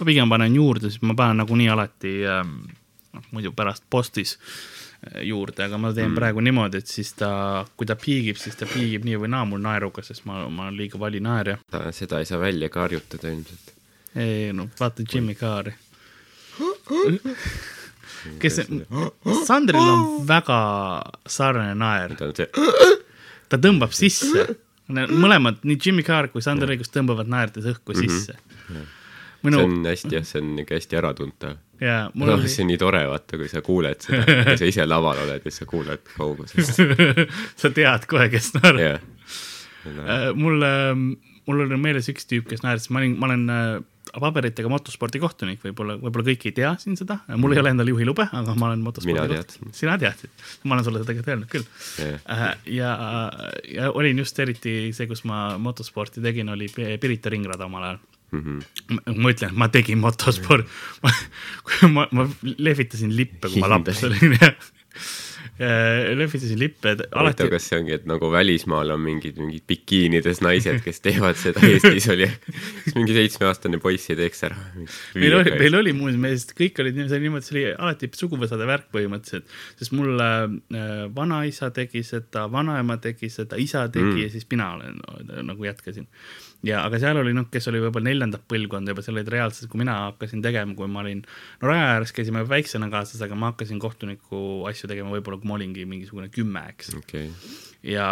ma pigem panen juurde, siis ma panen nagunii alati ähm, noh, muidu pärast postis äh, juurde, aga ma teen mm. praegu niimoodi, et siis ta, kui ta piigib, siis ta piigib nii või naa mul naeruga, sest ma, ma liiga vali naerja. seda ei saa välja ka harjutada ilmselt. ei no vaata Jimmy Carri. kes, Sandril on väga sarnane naer. ta tõmbab sisse, mõlemad, nii Jimmy Carr kui Sander Õigus tõmbavad naerdes õhku mhm. sisse mm. -hmm Minu... see on hästi jah, see on niisugune hästi äratuntav. jaa, mul no, oli. see on nii tore, vaata, kui sa kuuled seda, kui sa ise laval oled ja sa kuuled kaugusest sa tead kohe, kes naerab yeah.. Uh, mul, mul oli meeles üks tüüp, kes naeris, ma olin, ma olen uh, paberitega motospordikohtunik, võib-olla, võib-olla kõik ei tea siin seda, mul ei ole endal juhilube, aga ma olen motospordi kohtunik. sina teadsid, ma olen sulle seda tegelikult öelnud küll. Yeah.. ja, ja olin just eriti see, kus ma motosporti tegin, oli Pirita ringrada omal ajal mm. -hmm. ma ütlen, ma tegin motospordi ma, ma, ma lehvitasin lippe, kui ma laps olin ja lehvitasin lippe. huvitav, kas see ongi, et nagu välismaal on mingid, mingid bikiinides naised, kes teevad seda, Eestis oli, mingi seitsmeaastane poiss ei teeks ära? meil oli, meil oli muuseas, meest, kõik olid niimoodi, see oli alati suguvõsade värk põhimõtteliselt, sest mul äh, vanaisa tegi seda, vanaema tegi seda, isa tegi mm. ja siis mina olen nagu jätkasin ja, aga seal oli noh, kes oli võib-olla neljandat põlvkonda juba, seal olid reaalselt, kui mina hakkasin tegema, kui ma olin, no raja ääres käisime väiksena kaasas, aga ma hakkasin kohtuniku asju tegema võib-olla, kui ma olingi mingisugune kümme, eks okay.. ja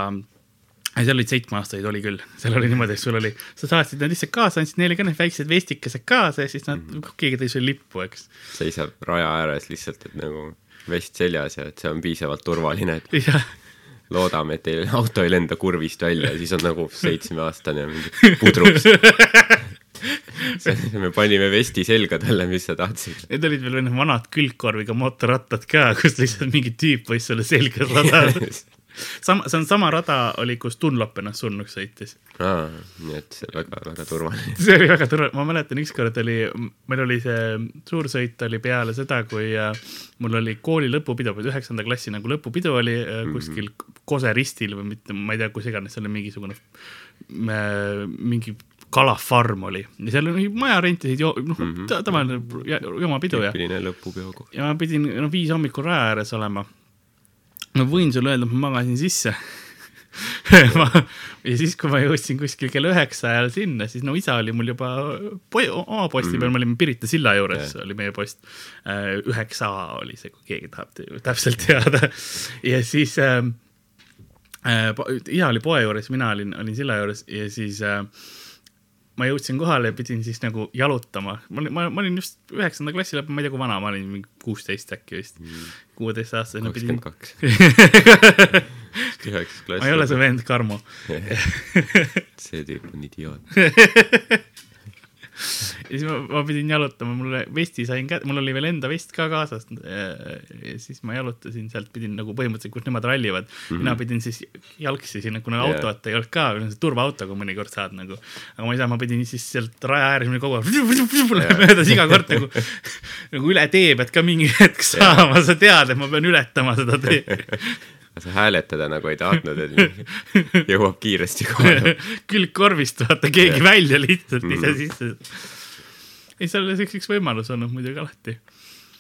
ja seal olid seitsmeaastaseid, oli küll, seal oli niimoodi, et sul oli, sa saatsid nad lihtsalt kaasa, andsid neile ka need väiksed vestikesed kaasa ja siis nad mm, -hmm. keegi tõi sulle lippu, eks. seisab raja ääres lihtsalt, et nagu vest seljas ja et see on piisavalt turvaline, et loodame, et teil auto ei lenda kurvist välja ja siis on nagu seitsmeaastane mingi pudruks me panime vesti selga talle, mis sa tahtsid. Need olid veel vanad külgkorviga mootorrattad ka, kus lihtsalt mingi tüüp võis sulle selga sadada sama, see on sama rada oli, kus Dunlop ennast surnuks sõitis. aa, nii et see väga, väga turvaline. see oli väga turvaline, ma mäletan, ükskord oli, meil oli see suursõit oli peale seda, kui äh, mul oli kooli lõpupidu, üheksanda klassi nagu lõpupidu oli äh, mhm. kuskil mm -hmm. Kose ristil või mitte, ma ei tea, kus iganes, seal oli mingisugune äh,, mingi kalafarm oli ja seal oli maja rentisid jo-, noh mm -hmm. tavaline jomapidu ja. tüüpiline lõpupeo koht. ja ma pidin, noh, viis hommikul raja ääres olema ma võin sulle öelda, et ma magasin sisse ma, ja siis, kui ma jõudsin kuskil kell üheksa ajal sinna, siis no isa oli mul juba po oma posti peal me olime Pirita silla juures yeah., oli meie post. Äh, üheksa oli see, kui keegi tahab täpselt teada. ja siis äh, äh, isa oli poe juures, mina olin, olin silla juures ja siis äh, ma jõudsin kohale ja pidin siis nagu jalutama, ma ma, ma olin just üheksanda klassi lõpp, ma ei tea, kui vana ma olin, mingi kuusteist äkki vist mm., kuueteistaastasena pidin. kakskümmend kaks. üheksas klass. ma ei ole su vend Karmo see tüüp on idioot ja siis ma, ma pidin jalutama, mulle vesti sain kätte, mul oli veel enda vest ka kaasas. ja siis ma jalutasin sealt, pidin nagu põhimõtteliselt, kus nemad rallivad mm, -hmm. mina pidin siis jalgsi sinna, kuna yeah. autot ei olnud ka, turvaauto, kui mõnikord saad nagu. aga ma ei saa, ma pidin siis sealt raja ääres kogu aeg möödas iga kord nagu, nagu üle tee pead ka mingi hetk saama sa tead, et ma pean ületama seda teed sa hääletada nagu ei tahtnud, et jõuab kiiresti kohale külg korvist, vaata keegi ja. välja lihtsalt mm. ise sisse. ei, seal oli üks võimalus olnud muidugi alati.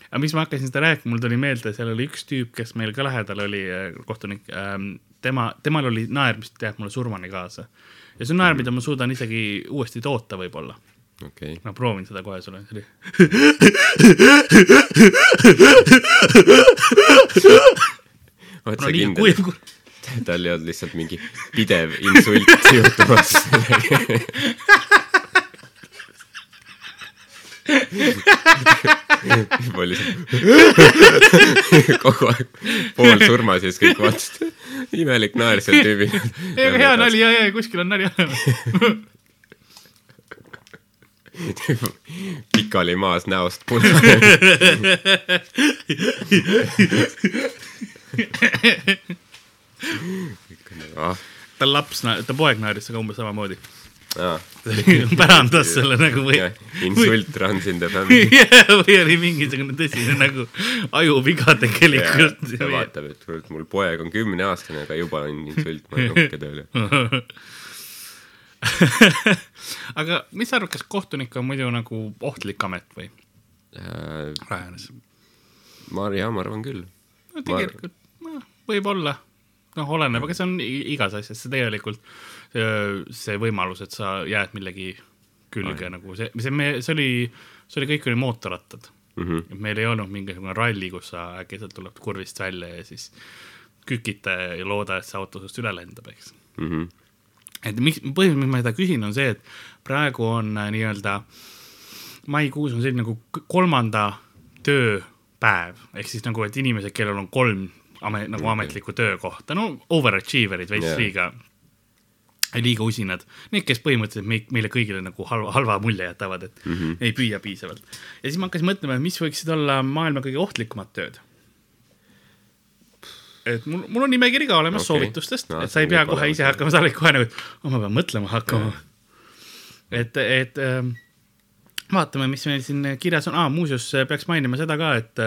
aga miks ma hakkasin seda rääkima, mul tuli meelde, seal oli üks tüüp, kes meil ka lähedal oli, äh, kohtunik ähm,, tema, temal oli naer, mis jääb mulle surmani kaasa. ja see on naer, mida ma suudan isegi uuesti toota võib-olla okay.. ma proovin seda kohe sulle, see oli sa kindel? tal ei olnud lihtsalt mingi pidev insult juhtumas juba lihtsalt kogu aeg poolsurmas ja siis kõik vaatasid, imelik naer seal tüübil. hea nali, ja, ja kuskil on nali olemas pikali maas näost punane ah. ta laps, ta poeg naeris ka umbes samamoodi ah. pärandas selle nagu või insult runs in the family või oli mingisugune tõsine nagu ajuviga tegelikult. ta vaatab, et kurat, mul poeg on kümneaastane, aga juba on insult, ma ei nukke tööle aga mis sa arvad, kas kohtunik on muidu nagu ohtlik amet või äh,? Rajanes. ma, jaa, ma arvan küll. no tegelikult võib-olla, noh, oleneb, aga see on igas asjas, see tegelikult, see võimalus, et sa jääd millegi külge Ai. nagu see, see me, see oli, see oli, kõik oli mootorrattad mm. -hmm. meil ei olnud mingisugune ralli, kus sa äkitselt tuleb kurvist välja ja siis kükita ja looda, et see auto sinust üle lendab, eks mm. -hmm. et miks, põhjus, miks ma seda küsin, on see, et praegu on äh, nii-öelda maikuus on selline nagu kolmanda tööpäev ehk siis nagu, et inimesed, kellel on kolm amet, nagu ametlikku töökohta, no overachiever'id veits yeah. liiga liiga usinad, need, kes põhimõtteliselt meid, meile kõigile nagu halva, halva mulje jätavad, et mm -hmm. ei püüa piisavalt. ja siis ma hakkasin mõtlema, et mis võiksid olla maailma kõige ohtlikumad tööd. et mul, mul on nimekiri ka olemas okay. soovitustest no,, et sa ei pea kohe ise hakkama, sa oled kohe nagu, oh, ma pean mõtlema hakkama. et, et äh, vaatame, mis meil siin kirjas on ah,, muuseas peaks mainima seda ka, et,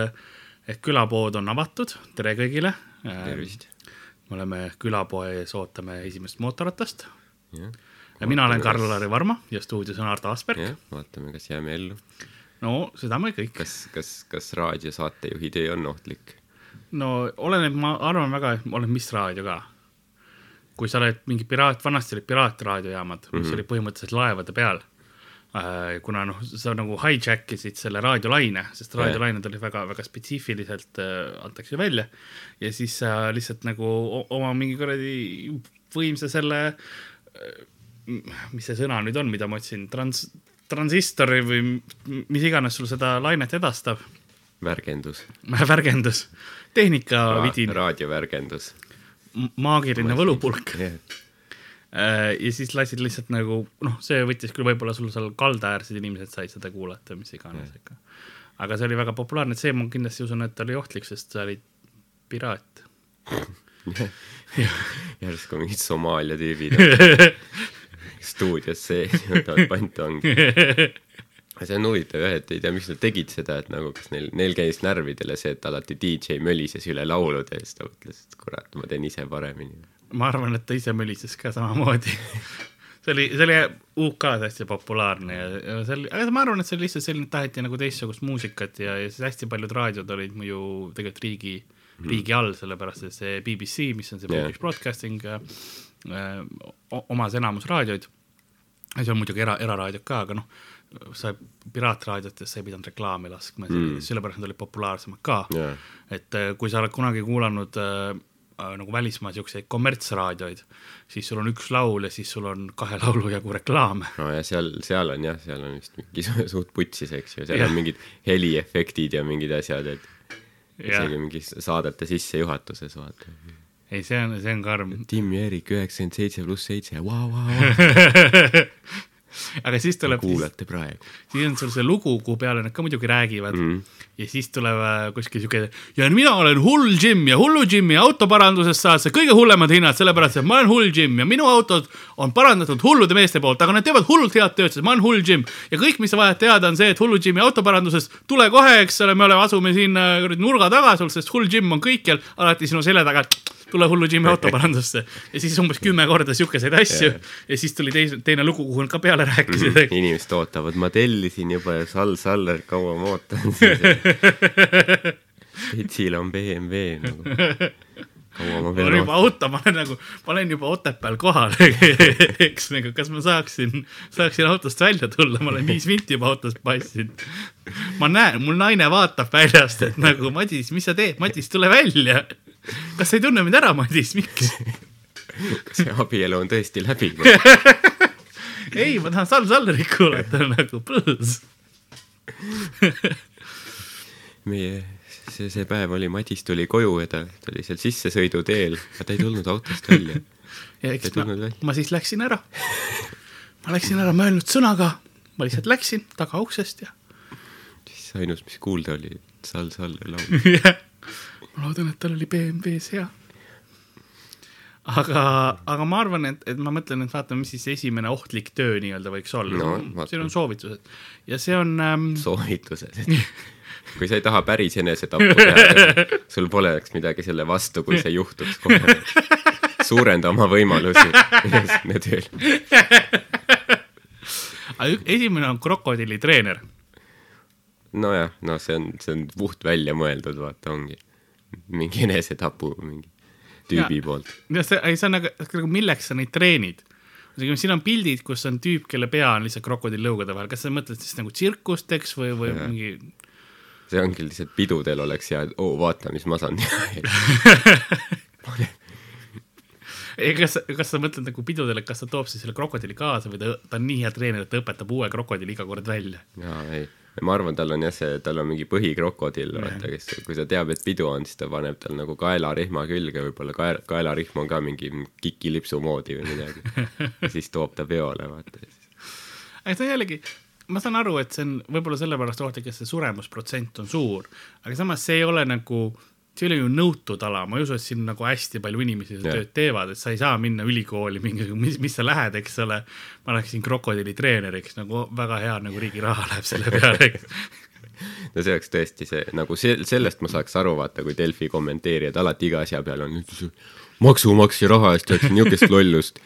et külapood on avatud, tere kõigile. tervist me oleme külapoe ees, ootame esimest mootorratast. ja mina olen Karl-Lari Varma ja stuudios on Ardo Asperg. vaatame, kas jääme ellu. no seda me kõik. kas, kas, kas raadiosaatejuhi töö on ohtlik? no oleneb, ma arvan väga, et oleneb, mis raadio ka. kui sa oled mingi piraat, vanasti olid piraatraadiojaamad mm, -hmm. mis mhm. olid põhimõtteliselt laevade peal Äh, kuna noh, sa nagu hijack isid selle raadiolaine, sest raadiolained olid väga, väga spetsiifiliselt äh, antakse välja ja siis sa lihtsalt nagu oma mingi kuradi võimsa selle äh,, mis see sõna nüüd on, mida ma otsin, trans-, transistori või mis iganes sul seda lainet edastab. värgendus. värgendus, tehnikavidin Ra. raadiovärgendus. maagiline võlupulk yeah Äh, ja siis lasid lihtsalt nagu noh, see võttis küll võib-olla sul seal kaldaäärsed inimesed said seda kuulata, mis iganes mm. ikka. aga see oli väga populaarne, et see ma kindlasti usun, et oli ohtlik, sest sa olid piraat järsku mingid Somaalia tüübid stuudios sees võtavad pantvangi. see on huvitav jah, et ei tea, miks nad tegid seda, et nagu kas neil, neil käis närvidele see, et alati DJ mölises üle laulude ja siis ta mõtles, et kurat, ma teen ise paremini ma arvan, et ta ise mölises ka samamoodi see oli, see oli UK-s hästi populaarne ja, ja see oli, aga ma arvan, et see oli lihtsalt selline, taheti nagu teistsugust muusikat ja, ja siis hästi paljud raadiod olid ju tegelikult riigi mm., riigi all, sellepärast et see BBC, mis on see yeah. British Broadcasting äh,, omas enamus raadioid. ja see on muidugi era, eraraadiod ka, aga noh, sa piraatraadiotes sa ei pidanud reklaami laskma mm., sellepärast nad olid populaarsemad ka yeah.. et äh, kui sa oled kunagi kuulanud Äh, nagu välismaa siukseid kommertsraadioid, siis sul on üks laul ja siis sul on kahe laulu jagu reklaame. no ja seal, seal on jah, seal on vist mingi suht putsis, eks ju, seal ja. on mingid heliefektid ja mingid asjad, et isegi mingi saadete sissejuhatuses vaata. ei, see on, see on karm. Tim ja Erik üheksakümmend seitse pluss seitse, vau, vau, vau aga siis tuleb. kuulate praegu. siis on sul see lugu, kuhu peale nad ka muidugi räägivad mm. Ja siis tuleb äh, kuskil siuke ja mina olen hull Jim ja hullu Jimmi autoparandusest saad sa kõige hullemad hinnad, sellepärast et ma olen hull Jim ja minu autod on parandatud hullude meeste poolt, aga nad teevad hullult head tööd, sest ma olen hull Jim. ja kõik, mis sa vajad teada, on see, et hullu Jimmi autoparandusest tule kohe, eks ole, me oleme, asume siin äh, nurga taga sul, sest hull Jim on kõikjal alati sinu selja taga tule hullu Jimmy autoparandusse ja siis umbes kümme korda siukeseid asju yeah. ja siis tuli teine, teine lugu, kuhu nad ka peale rääkisid mm. -hmm. inimesed ootavad, ma tellisin juba ja Sall Saller, kaua ma ootan Petsil on BMW nagu. Kaua ma pean juba auto, ma olen nagu, ma olen juba Otepääl kohal eks nagu, kas ma saaksin, saaksin autost välja tulla, ma olen viis minti juba autost passinud. ma näen, mul naine vaatab väljast, et nagu Madis, mis sa teed, Madis, tule välja. Kas sa ei tunne mind ära, Madis, miks? kas see abielu on tõesti läbi. Ei, ma tahan Sal Sallerit kuulata nagu põõs meie, see, see päev oli, Madis tuli koju ja ta, ta oli seal sissesõiduteel, aga ta ei tulnud autost välja. ja eks ma, ma siis läksin ära. ma läksin ära, öelnud sõnaga, ma lihtsalt läksin tagauksest ja. siis ainus, mis kuulda oli, Sal Saller laulis ma loodan, et tal oli BMW-s hea. aga, aga ma arvan, et, et ma mõtlen, et vaatame, mis siis esimene ohtlik töö nii-öelda võiks olla no,. siin on soovitused ja see on ähm.... soovitused kui sa ei taha päris enesetappu teha, sul poleks midagi selle vastu, kui see juhtuks kohe suurenda oma võimalusi sinna tööle. aga esimene on krokodillitreener. nojah, no see on, see on puht välja mõeldud, vaata ongi mingi enesetapu mingi tüübi Jaa. poolt. ja see, ei see on nagu, nagu milleks sa neid treenid? siin on pildid, kus on tüüp, kelle pea on lihtsalt krokodilllõugade vahel, kas sa mõtled siis nagu tsirkusteks või, või Jaa. mingi see ongi lihtsalt pidudel oleks hea, et oo, vaata, mis ma saan teha. ei, kas, kas sa mõtled nagu pidudele, kas ta toob siis selle krokodilli kaasa või ta, ta on nii hea treener, et ta õpetab uue krokodilli iga kord välja? jaa, ei, ma arvan, tal on jah see, tal on mingi põhikrokodil, vaata, kes, kui ta teab, et pidu on, siis ta paneb tal nagu kaelarihma külge, võib-olla kaela, kaelarihm on ka mingi kikilipsu moodi või midagi. ja siis toob ta peole, vaata. aga see on jällegi, ma saan aru, et see on võib-olla sellepärast ohtlik, et see suremusprotsent on suur, aga samas see ei ole nagu, see ei ole ju nõutud ala, ma ei usu, et siin nagu hästi palju inimesi seda tööd teevad, et sa ei saa minna ülikooli mingi, mis, mis sa lähed, eks ole. ma läheksin krokodillitreeneriks nagu väga hea nagu riigi raha läheb selle peale, eks. no see oleks tõesti see, nagu see, sellest ma saaks aru, vaata, kui Delfi kommenteerijad alati iga asja peal on, maksumaksja raha eest tehakse niisugust lollust.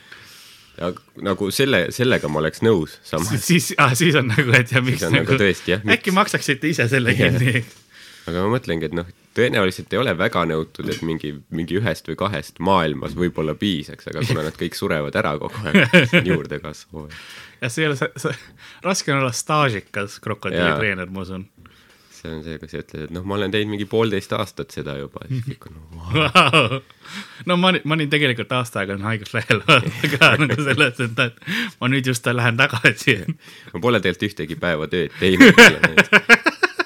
Nagu selle, sellega ma oleks nõus, samas siis ah,, siis on nagu, et ja miks Siis on nagu tõesti, jah, äkki maksaksite ise selle Jah. kinni. aga ma mõtlengi, et noh, tõenäoliselt ei ole väga nõutud, et mingi, mingi ühest või kahest maailmas võib-olla piisaks, aga kuna nad kõik surevad ära kogu aeg, siis on juurdekasvu. ja see ei ole, raske on olla staažikas krokodillitreener, ma usun. See on see, kui sa ütled, et noh, ma olen teinud mingi poolteist aastat seda juba, siis kõik on wow. no ma ma olin tegelikult aasta aega olin haiguslehel ka nagu selles, et, et ma nüüd just lähen tagasi. ma pole tegelikult ühtegi päeva tööd teinud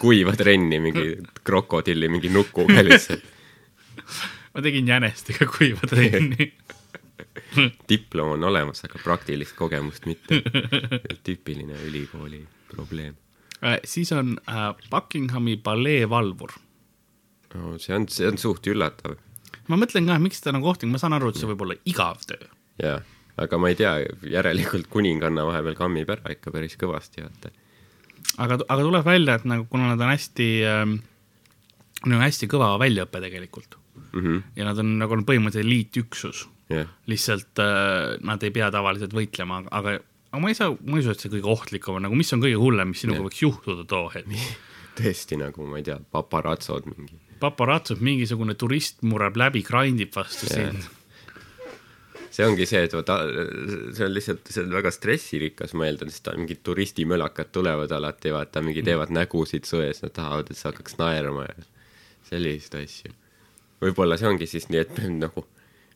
kuiva trenni mingi krokodilli mingi nukuga lihtsalt. ma tegin jänestega kuiva trenni. diplom on olemas, aga praktilist kogemust mitte. tüüpiline ülikooli probleem siis on äh, Buckinghami paleevalvur. no,. see on, see on suht üllatav ma mõtlen ka, miks ta nagu ohtlik, ma saan aru, et see võib olla igav töö. jaa, aga ma ei tea, järelikult kuninganna vahepeal kammib ära ikka päris kõvasti, vaata. aga, aga tuleb välja, et nagu kuna nad on hästi ähm,, neil on hästi kõva väljaõpe tegelikult Mhm. ja nad on nagu on põhimõtteliselt eliitüksus, jah, lihtsalt äh, nad ei pea tavaliselt võitlema, aga, aga ma ei saa, ma ei usu, et see kõige ohtlikum on, nagu mis on kõige hullem, mis sinuga võiks juhtuda too hetk. tõesti nagu ma ei tea, paparatsod mingi. paparatsud, mingisugune turist murrab läbi, grindib vastu Jah. sind. see ongi see, et vaata, see on lihtsalt, see on väga stressirikas, ma eeldan, sest ta- mingid turistimölakad tulevad alati, vaata, mingi teevad nägusid sões, nad tahavad, et sa hakkaks naerma ja selliseid asju. võib-olla see ongi siis nii, et nagu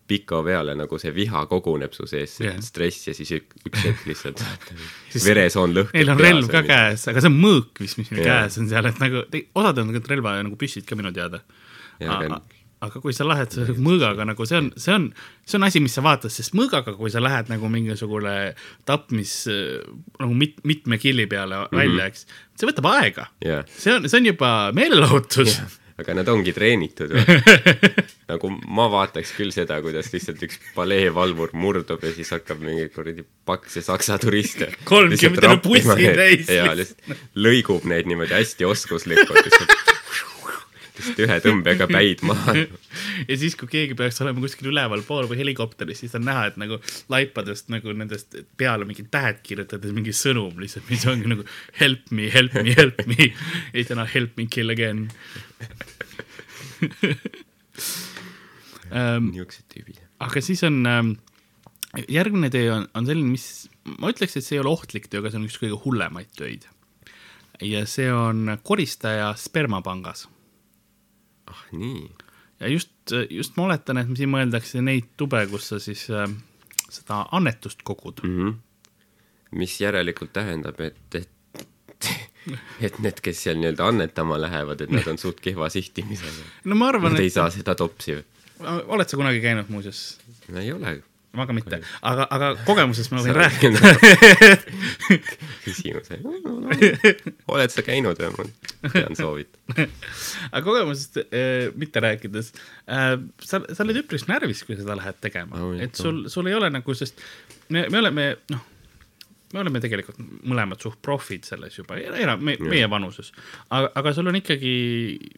pika peale nagu see viha koguneb su sees Jah. yeah., stress ja siis ük, üks hetk lihtsalt veresoon lõhkeb. Neil on relv ka. käes, aga see on mõõk vist, mis neil Jaa. käes on seal, et nagu te- osad on tegelikult relva nagu püssid ka minu teada. Jaa, aga- aga kui sa lähed selle mõõgaga nagu see on, see on, see on asi, mis sa vaatad, sest mõõgaga, kui sa lähed nagu mingisugune tapmis nagu mit, mitme killi peale mm -hmm. välja, eks, see võtab aega. jah, see on, see on juba meelelahutus. Aga nad ongi treenitud. nagu ma vaataks küll seda, kuidas lihtsalt üks paleevalvur murdub ja siis hakkab mingi kuradi pakse saksa turiste. 30 bussireis ja lihtsalt lõigub neid niimoodi hästi oskuslikult lihtsalt. lihtsalt ühe tõmbega päid maha. ja siis, kui keegi peaks olema kuskil ülevalpool või helikopteris, siis on näha, et nagu laipadest nagu nendest peale mingid tähed kirjutades mingi sõnum lihtsalt, mis ongi nagu help me, help me, help me. ja siis täna help me kill again ähm,. niisugused tüübid. aga siis on ähm,, järgmine töö on, on selline, mis ma ütleks, et see ei ole ohtlik töö, aga see on üks kõige hullemaid töid. ja see on koristaja spermapangas ah nii, ja just, just ma oletan, et siin mõeldakse neid tube, kus sa siis äh, seda annetust kogud mm. Mhm. mis järelikult tähendab, et, et et need, kes seal nii-öelda annetama lähevad, et nad on suht kehva sihtimisega. no ma arvan, Nad ei et saa seda topsi või? oled sa kunagi käinud muuseas? ei ole. Ma ka mitte, aga, aga kogemusest ma võin rääkida. küsimus. oled sa käinud või? ma tean soovitada. aga kogemusest äh, mitte rääkides äh,, sa, sa oled üpris närvis, kui seda lähed tegema Oh, et sul, sul ei ole nagu, sest me, me oleme, noh, me oleme tegelikult mõlemad suht profid selles juba, enam me, meie vanuses. aga, aga sul on ikkagi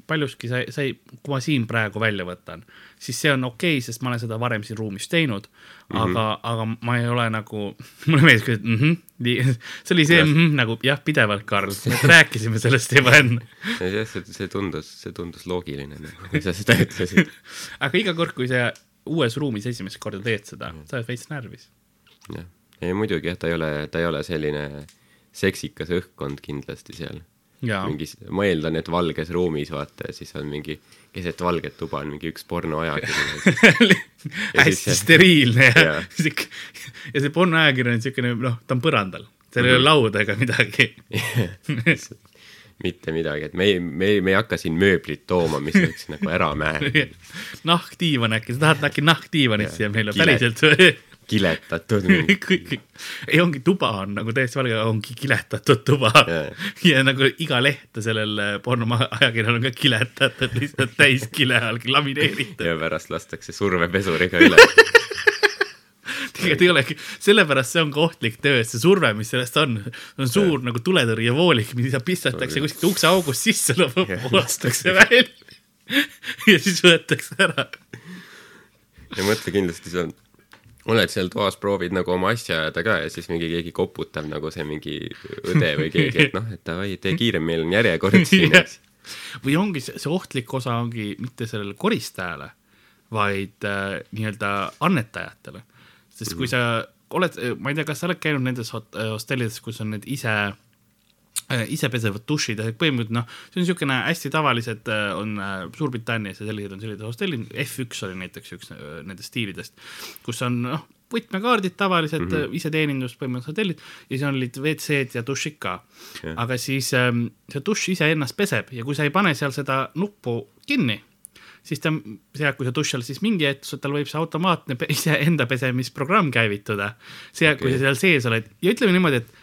paljuski, sa, sa ei, kui ma siin praegu välja võtan, siis see on okei okay,, sest ma olen seda varem siin ruumis teinud, Mhm. aga mm, -hmm. aga ma ei ole nagu, mulle meeldis et mhm, see oli see Jah. mm -hmm, nagu jah, pidevalt, Karl, me rääkisime sellest juba enne. jah, see, see tundus, see tundus loogiline, kui sa seda ütlesid. aga iga kord, kui sa uues ruumis esimest korda teed seda, Mhm. sa oled veits närvis. jah, ei muidugi jah, ta ei ole, ta ei ole selline seksikas õhkkond kindlasti seal. mingis, ma eeldan, et valges ruumis vaata ja siis on mingi keset valget tuba on mingi üks pornoajakiri. Ja siis hästi steriilne ja siuke ja see pornoajakiri on siukene, noh, ta on põrandal, seal Mhm. ei ole lauda ega midagi. mitte midagi, et me ei, me ei, me ei hakka siin mööblit tooma, mis võiks nagu ära määrida. nahkdiivan äkki, sa tahad äkki nahkdiivanit siia meile? Päriselt kiletatud mingi. ei ongi tuba on nagu täiesti valge, ongi kiletatud tuba Jaa. ja nagu iga leht sellel pornoajakirjal on ka kiletatud lihtsalt täis kile all lamineeritud. ja pärast lastakse survepesuriga üle. tegelikult ei olegi, sellepärast see on ka ohtlik töö, et see surve, mis sellest on, on suur nagu tuletõrjevoolik, mida pistetakse kuskilt ukseaugust sisse, lastakse välja ja siis võetakse ära. ja mõtle kindlasti sa oled seal toas, proovid nagu oma asja ajada ka ja siis mingi keegi koputab nagu see mingi õde või keegi, et noh, et davai, tee kiirem, meil on järjekord siin, eks. või ongi see, see ohtlik osa ongi mitte sellele koristajale, vaid äh, nii-öelda annetajatele. sest kui sa oled, ma ei tea, kas sa oled käinud nendes hot- hostellides, kus on need ise äh, isepesevad dušid, põhimõtteliselt noh, see on niisugune hästi tavalised äh, on äh, Suurbritannias ja sellised on sellised hostellid, F1 oli näiteks üks äh, nendest stiilidest, kus on noh, võtmekaardid tavalised mm -hmm. iseteenindus põhimõtteliselt hotellid ja siis olid WC-d ja dušid ka Jah. aga siis ähm, see dušš iseennast peseb ja kui sa ei pane seal seda nuppu kinni, siis ta, see, kui sa duši all siis mingi hetk, tal võib see automaatne iseenda pesemisprogramm käivituda. see, kui Okei. sa seal sees oled ja ütleme niimoodi, et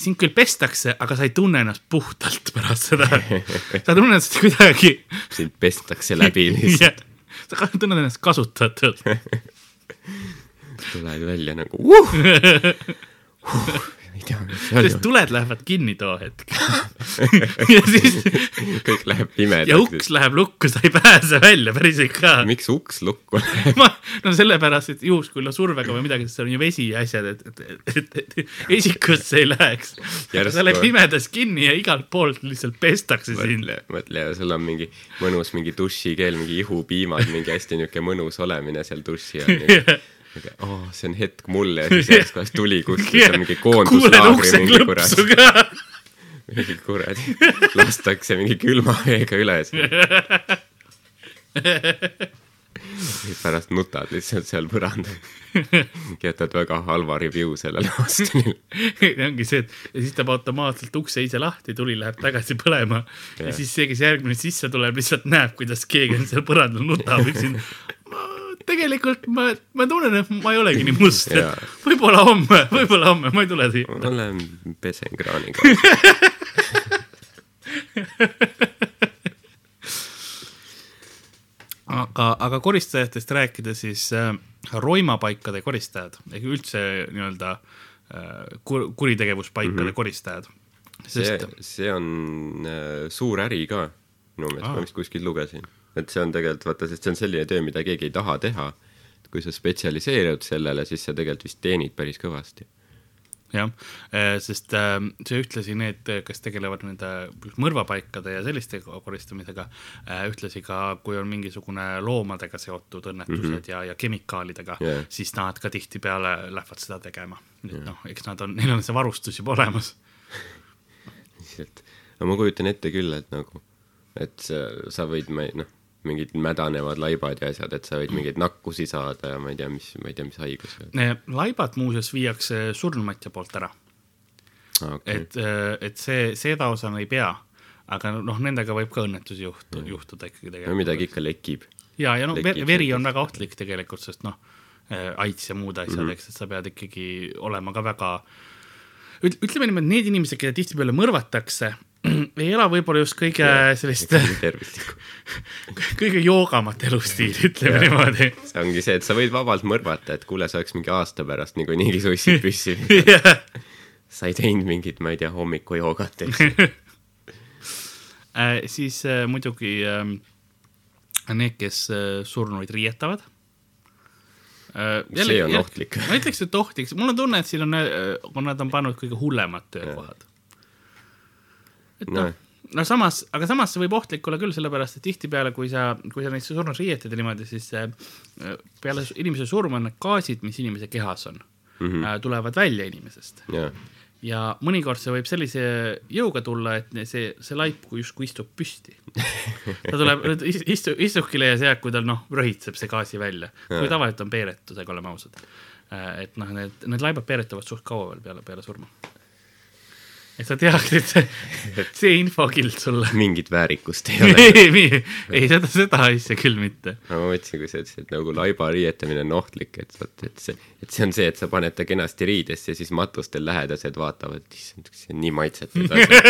sind küll pestakse, aga sa ei tunne ennast puhtalt pärast seda. sa tunned ennast kuidagi, sind pestakse läbi lihtsalt, sa tunned ennast kasutatult. tuled välja nagu uh!. Uh, ei tea, sest tuled lähevad kinni too hetk. ja siis, kõik läheb pimedaks. ja uks läheb lukku, sa ei pääse välja päriselt ka. miks uks lukku läheb? ma, no sellepärast, et juhus, kui no survega või midagi, sest seal on ju vesi ja asjad, et, et, et, et esikusse ei läheks. Sa oled pimedas kinni ja igalt poolt lihtsalt pestakse sind. mõtle, mõtle, sul on mingi mõnus mingi dušikeel, mingi ihupiimad, mingi hästi niuke mõnus olemine seal duši all. Oh, see on hetk mulle ja siis järsku kohast tuli kuskilt, on mingi koonduslaagri mingi kurat mingi kuradi, lastakse mingi külma veega üle. pärast nutad lihtsalt seal põrandal. jätad väga halva review sellele hostelile. ongi see, et ja siis teeb automaatselt ukse ise lahti, tuli läheb tagasi põlema ja Jah. siis see, kes järgmine sisse tuleb, lihtsalt näeb, kuidas keegi on seal põrandal nutab üksinda. Tegelikult ma, ma tunnen, et ma ei olegi nii must, võib-olla homme, võib-olla homme ma ei tule siia. ma lähen pesen kraaniga. aga, aga koristajatest rääkida, siis äh, roimapaikade koristajad ehk üldse nii-öelda äh, kur- kuritegevuspaikade mm -hmm. koristajad. see sest, see on äh, suur äri ka, minu meelest Aa. ma vist kuskilt lugesin. Et see on tegelikult, vaata, sest see on selline töö, mida keegi ei taha teha. kui sa spetsialiseerud sellele, siis sa tegelikult vist teenid päris kõvasti. jah, sest äh, see ühtlasi need, kes tegelevad nende mõrvapaikade ja selliste koristamisega, ühtlasi ka, kui on mingisugune loomadega seotud õnnetused mm -hmm. ja, ja kemikaalidega yeah., siis nad ka tihtipeale lähevad seda tegema. et noh, eks nad on, neil on see varustus juba olemas. lihtsalt, no ma kujutan ette küll, et nagu, et sa, sa võid, ma ei noh, mingid mädanevad laibad ja asjad, et sa võid mingeid nakkusi saada ja ma ei tea, mis, ma ei tea, mis haigus. laibad muuseas viiakse surnumatja poolt ära, okei, et, et see, seda osa ei pea, aga noh, nendega võib ka õnnetusi juhtu, juhtuda ikkagi no tegelikult. midagi ikka lekib. ja, ja noh, tekib veri on väga ohtlik tegelikult, sest noh, aits ja muud asjad mm, -hmm. eks, et sa pead ikkagi olema ka väga, ütleme niimoodi, need inimesed, keda tihtipeale mõrvatakse, ei ela võib-olla just kõige sellist, tervislikku. kõige joogamat elustiili, ütleme niimoodi. see ongi see, et sa võid vabalt mõrvata, et kuule, sa oleks mingi aasta pärast niikuinii sussid püssi. jah, sa ei teinud mingit, ma ei tea, hommikujoogat, eks äh,. siis äh, muidugi äh, need, kes äh, surnuid riietavad äh,. see on ohtlik. ma ütleks, et ohtlik, mul on tunne, et siin on, nad on pannud kõige hullemad töökohad. Et noh noh, no samas, aga samas see võib ohtlik olla küll, sellepärast et tihtipeale, kui sa, kui sa neid surnud riietad ja niimoodi, siis äh, peale inimese surma on need gaasid, mis inimese kehas on mm. -hmm. tulevad välja inimesest jaa, ja mõnikord see võib sellise jõuga tulla, et see, see laip kui justkui istub püsti. ta tuleb, istu, istukile ja see, kui tal noh, röhitseb see gaasi välja, kui tavaliselt on peeretusega, oleme ausad. et noh, need, need laibad peeretuvad suht kaua veel peale, peale surma. Et sa tead, et see, infokild sulle mingit väärikust ei ole. ei, seda, seda asja küll mitte. ma mõtlesin, kui sa ütlesid, et nagu laiba riietamine on ohtlik, et vot, et see, et see on see, et sa paned ta kenasti riidesse ja siis matustel lähedased vaatavad, issand, see on nii maitsetud asi,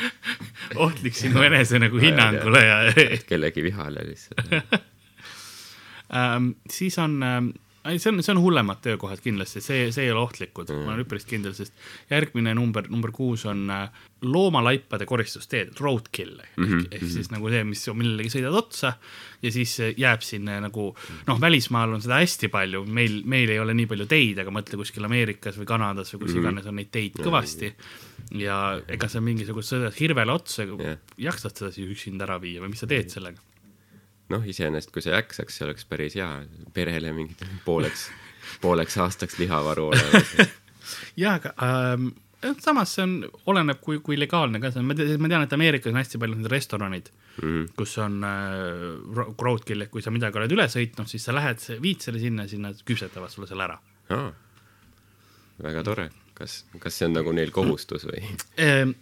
ohtlik sinu enese nagu hinnangule ja kellegi vihale lihtsalt. ähm, siis on ähm,, see on, see on hullemad töökohad kindlasti, see, see ei ole ohtlikud mm., ma olen üpris kindel, sest järgmine number, number kuus on äh, loomalaipade koristusteed, roadkill ehk mm, -hmm. ehk siis nagu see, mis millelegi sõidad otsa ja siis äh, jääb sinna nagu noh, välismaal on seda hästi palju, meil, meil ei ole nii palju teid, aga mõtle kuskil Ameerikas või Kanadas või kus mm -hmm. iganes on neid teid kõvasti ja ega sa mingisugust sõidad hirvele otsa Jah. jaksad seda siis üksinda ära viia või mis sa teed sellega? noh, iseenesest, kui sa jaksaks, see oleks päris hea perele mingi pooleks, pooleks aastaks lihavaru olemas. jaa, aga ähm, jah, samas see on, oleneb, kui, kui legaalne ka see on, ma tean, et Ameerikas on hästi palju need restoranid mm, -hmm. kus on äh, ro- roadkill, et kui sa midagi oled üle sõitnud, siis sa lähed, viid selle sinna, siis nad küpsetavad sulle selle ära. aa, väga tore. kas, kas see on nagu neil kohustus või?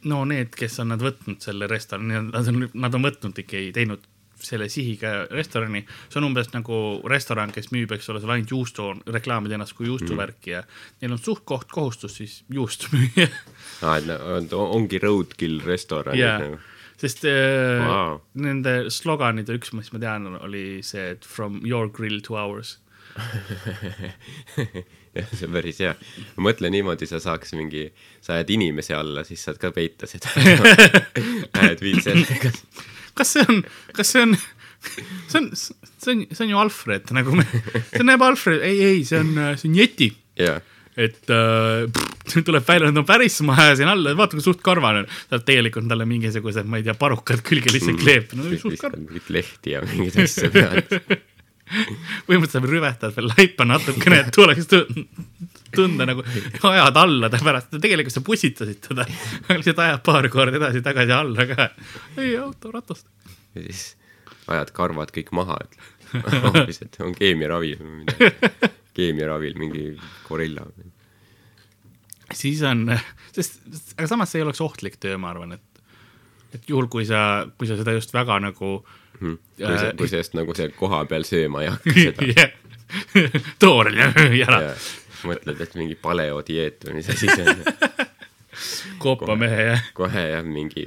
No need, kes on nad võtnud selle restorani, nad on, nad on võtnud ikkagi, teinud selle sihiga restorani, see on umbes nagu restoran, kes müüb, eks ole, seal ainult juustu, reklaamib ennast kui juustuvärki ja neil on suht koht kohustus siis juustu müüa aa, et no- on, ongi roadkill restoranid jaa nagu. sest äh, wow. nende sloganid, üks, mis ma tean, oli see, et from your grill to ours. jah, see on päris hea. mõtle niimoodi, sa saaks mingi, sa ajad inimese alla, siis saad ka peita seda. Lähed viid sellega. kas see on, kas see on, see on, see on, see on ju Alfred nagu me, see näeb Alfred, ei, ei, see on, see on Yeti jaa, et äh, pff, tuleb välja, no päris, ma ajasin alla, vaata kui suht karvane on. ta tegelikult talle mingisugused, ma ei tea, parukad külge lihtsalt kleepib, no suht karv. mingit lehti ja mingeid asju peale. põhimõtteliselt rüvetad veel laipa natukene, et tuleks tu- tunda nagu ajad alla ta pärast, tegelikult sa pussitasid teda, lihtsalt ajad paar korda edasi-tagasi alla ka. ei, autoratast. ja siis ajad karvad kõik maha, et hoopis, et on keemiaravil või midagi. keemiaravil mingi gorilla. siis on, sest, aga samas see ei oleks ohtlik töö, ma arvan, et, et juhul, kui sa, kui sa seda just väga nagu kui sa, kui sa just nagu seal kohapeal sööma ei hakka seda. jah, toorel ja ära. Ja mõtled, et mingi paleodieet või mis asi see on. koopamehe ja kohe jah, mingi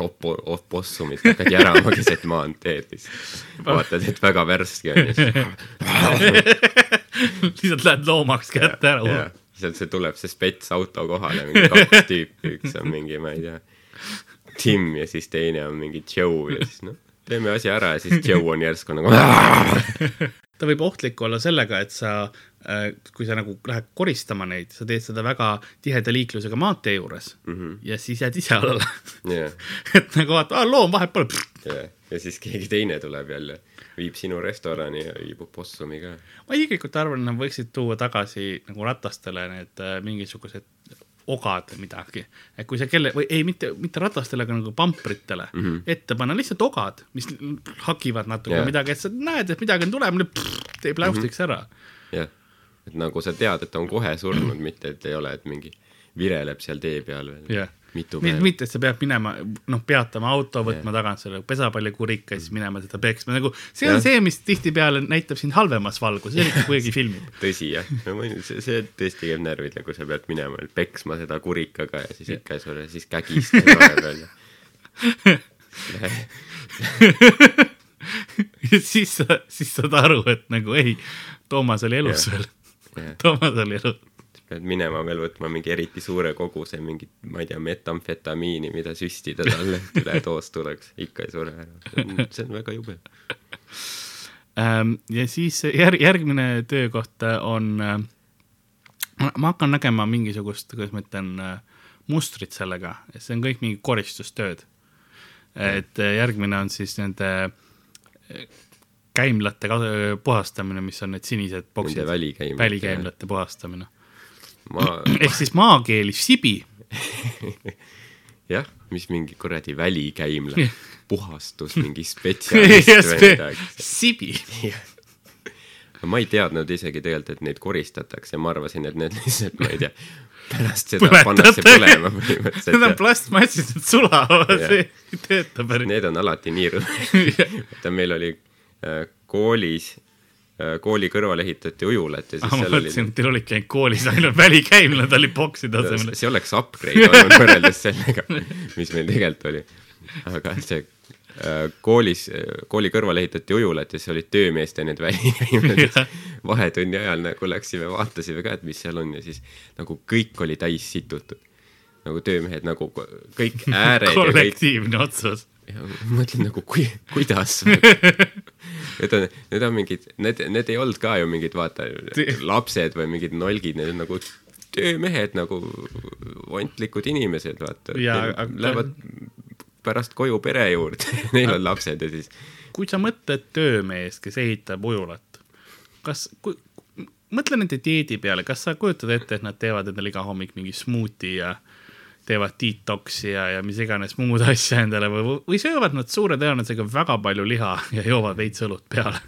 oppo-, opossumit hakkad järama keset maanteed, siis vaatad, et väga värske on ja siis lihtsalt lähed loomaks kätte ära. sealt see tuleb see spets auto kohale, mingi kaks tüüpi, üks on mingi, ma ei tea, Tim ja siis teine on mingi Joe ja siis noh, teeme asja ära ja siis Joe on järsku nagu ta võib ohtlik olla sellega, et sa, kui sa nagu lähed koristama neid, sa teed seda väga tiheda liiklusega maantee juures mm -hmm. ja siis jääd ise alla. jah, et nagu vaata, loom vahet pole. ja, siis keegi teine tuleb jälle, viib sinu restorani ja viib opossumi ka. ma isiklikult arvan, nad võiksid tuua tagasi nagu ratastele need äh, mingisugused ogad või midagi. et kui sa kelle, või ei, mitte, mitte ratastele, aga nagu pampritele mm -hmm. ette panna lihtsalt ogad, mis hakivad natuke yeah. midagi, et sa näed, et midagi on tulemas, teeb läustiks mm -hmm. ära. jah, et nagu sa tead, et on kohe surnud, mitte et ei ole, et mingi vireleb seal tee peal veel jah, mitu päeva. mitte, et sa pead minema, noh, peatama auto, võtma tagant selle pesapallikurika ja siis minema seda peksma, nagu see on Jah. see, mis tihtipeale näitab sind halvemas valguses, eriti kui keegi filmib. tõsi jah, no ma ei, see, see tõesti käib närvidele, kui sa pead minema peksma seda kurikaga ja siis ikka ei suure, siis kägistad vahepeal ja ja siis sa, siis saad aru, et nagu ei, Toomas oli elus veel. Toomas oli elus. Pead minema veel võtma mingi eriti suure koguse mingit, ma ei tea, metamfetamiini, mida süstida talle, et üledoos tuleks, ikka ei sure ära. see on väga jube. Ähm, ja siis järg, järgmine töökoht on, ma hakkan nägema mingisugust, kuidas ma ütlen, mustrit sellega, see on kõik mingi koristustööd. et järgmine on siis nende käimlate puhastamine, mis on need sinised boksid välikäimlate- välikäimlate puhastamine. Ma, ehk siis maakeelis sibi. jah, mis mingi kuradi välikäimla, puhastus, mingi spetsialist või midagi. sibi. ma ei teadnud isegi tegelikult, et neid koristatakse, ma arvasin, et need lihtsalt, ma ei tea, pärast seda Põletatakse. pannakse põlema Need on põhimõtteliselt. plastmassist, need sulavad, ei tööta päris. Need on alati nii rõõm. vaata, meil oli äh, koolis kooli kõrvale ehitati ujulat ja siis Ah, seal oli teil olidki ainult koolis ainult välikäimlad oli bokside asemel. see oleks upgrade olnud võrreldes sellega, mis meil tegelikult oli. aga see äh, koolis, kooli kõrvale ehitati ujulat ja siis olid töömeeste need välikäimlad Jah.. vahetunni ajal nagu läksime, vaatasime ka, et mis seal on ja siis nagu kõik oli täis situtud. nagu töömehed nagu kõik ääred ja kõik kollektiivne otsus. ja ma mõtlen nagu kui, kuidas Need on, need on mingid, need, need ei olnud ka ju mingid vaata lapsed või mingid nolgid, need on nagu töömehed nagu ontlikud inimesed, vaata. Lähevad pärast koju pere juurde, neil on lapsed ja siis kui sa mõtled töömeest, kes ehitab ujulat, kas, mõtle nende dieedi peale, kas sa kujutad ette, et nad teevad endale iga hommik mingi smuuti ja teevad detoksi ja, ja mis iganes muud asja endale või, või söövad nad suure tõenäosusega väga palju liha ja joovad veits õlut peale.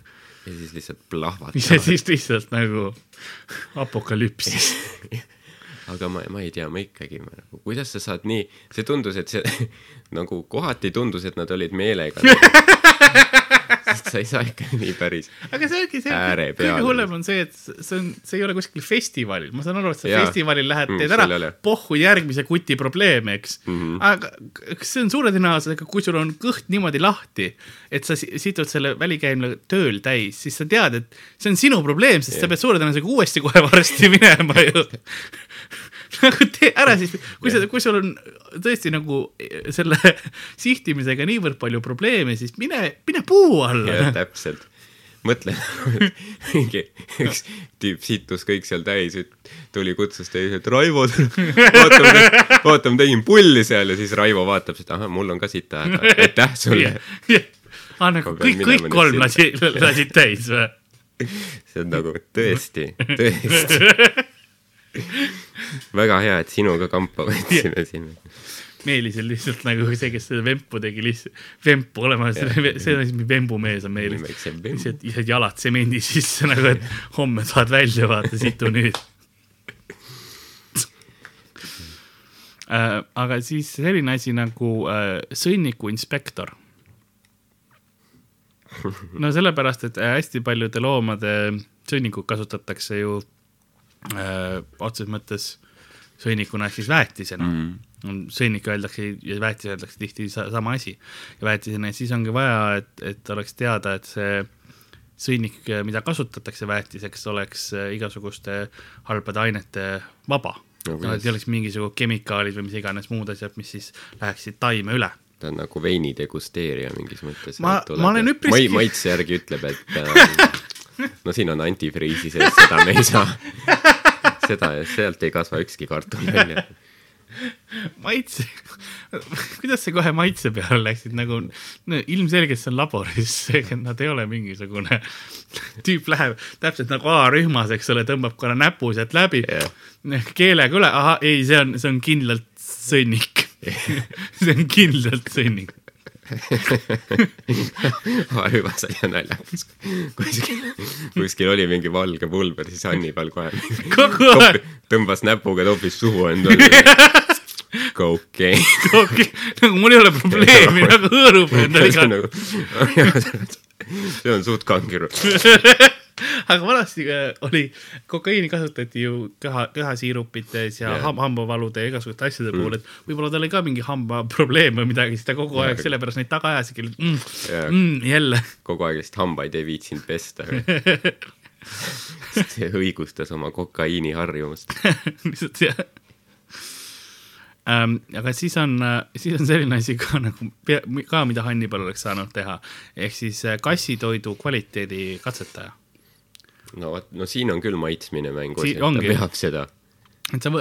ja siis lihtsalt ja plahvatavad. siis lihtsalt nagu apokalüpsis. aga ma, ma ei tea, ma ikkagi, nagu kuidas sa saad nii, see tundus, et see nagu kohati tundus, et nad olid meelega. sa ei saa ikka nii päris. aga see ongi see kõige hullem on see, et see on, see ei ole kuskil festivalil, ma saan aru, et sa Jaa. festivalil lähed, Mm, teed ära pohhu järgmise kuti probleeme, eks mm. -hmm. aga see on suure tõenäosusega, kui sul on kõht niimoodi lahti, et sa si- situd selle välikäimla tööl täis, siis sa tead, et see on sinu probleem, sest yeah. sa pead suure tõenäosusega uuesti kohe varsti minema ju. nagu tee ära siis, kui sa, kui sul on tõesti nagu selle sihtimisega niivõrd palju probleeme, siis mine, mine puu alla jah, täpselt. mõtle, mingi üks tüüp sittus kõik seal täis, tuli kutsus teise, et Raivo, vaatame, vaatame, tegin pulli seal ja siis Raivo vaatab seda, ahah, mul on ka sita häda, aitäh sulle. aa, nagu Ma pean kõik, kõik kolm lasid, lasid täis või? see on nagu tõesti, tõesti. Väga hea, et sinuga kampa võtsime siin. Meelis on lihtsalt nagu see, kes seda vempu tegi, lihtsalt vempu olema, see on siis vembumees on Meelis. lihtsalt lihtsalt jalad tsemendi sisse nagu, et homme saad välja vaata, situ nüüd äh,. aga siis selline asi nagu äh, sõnniku inspektor. no sellepärast, et äh, hästi paljude loomade sõnnikut kasutatakse ju otseses mõttes sõnnikuna ehk siis väetisena mm. -hmm. sõnnik öeldakse ja väetis öeldakse tihti sa sama asi ja väetisena, siis ongi vaja, et, et oleks teada, et see sõnnik, mida kasutatakse väetiseks, oleks äh, igasuguste halbade ainete vaba No et ei oleks mingisugused kemikaalid või mis iganes muud asjad, mis siis läheksid taime üle. ta on nagu veini degusteerija mingis mõttes. Ma- ma olen üpriski- maitse järgi ütleb, et äh, no siin on antifriisi sees, seda me ei saa. seda, sealt ei kasva ükski kartul välja. maitse, kuidas sa kohe maitse peale läksid, nagu no, ilmselgelt see on laboris, nad ei ole mingisugune tüüp läheb täpselt nagu A-rühmas, eks ole, tõmbab korra näpu sealt läbi yeah., keelega üle, ahah, ei, see on, see on kindlalt sõnnik see on kindlalt sõnnik. hüvas oli naljakas. kuskil, kuskil oli mingi valge pulber, siis Hannibal kohe kogu aeg, tõmbas näpuga, toppis suhu endale. Cocaine. nagu mul ei ole probleemi, nagu hõõrub endale iga, see on suht kangiru. aga vanasti äh, oli, kokaiini kasutati ju köha, köhasiirupites ja yeah. hambavalude ja igasuguste asjade mm. puhul, et võib-olla tal oli ka mingi hambaprobleem või midagi, siis ta kogu aeg sellepärast neid taga ajaski, et mm, Jah. mm, jälle. kogu aeg lihtsalt hambaid ei viitsinud pesta. see õigustas oma kokaiiniharjumust. lihtsalt jah ähm,. aga siis on, siis on selline asi ka nagu, ka mida Hannibal oleks saanud teha, ehk siis äh, kassitoidu kvaliteedi katsetaja. No vot, no siin on küll maitsmine mängus Siin, et ta ongi. peab seda. et sa,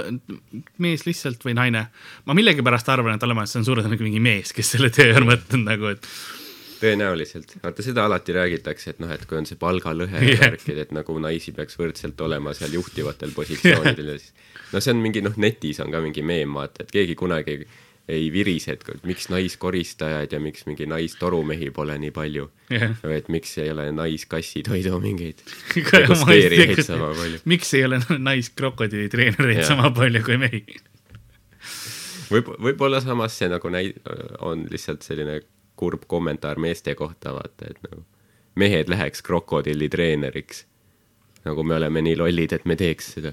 mees lihtsalt või naine, ma millegipärast arvan, et olemas see on suure tõenäosusega mingi mees, kes selle töö on võtnud nagu, et tõenäoliselt, vaata seda alati räägitakse, et noh, et kui on see palgalõhe yeah. värkid, et nagu naisi peaks võrdselt olema seal juhtivatel positsioonidel ja siis no see on mingi noh, netis on ka mingi meem, vaata, et keegi kunagi ei, virise, et miks naiskoristajaid ja miks mingi naistorumehi pole nii palju või et miks ei ole naiskassitoidu mingeid degusteerijaid sama palju. miks ei ole naiskrokodillitreenereid Jah. sama palju kui mehi? võib, võib-olla samas see nagu näi-, on lihtsalt selline kurb kommentaar meeste kohta, vaata, et nagu mehed läheks krokodillitreeneriks. nagu me oleme nii lollid, et me teeks seda.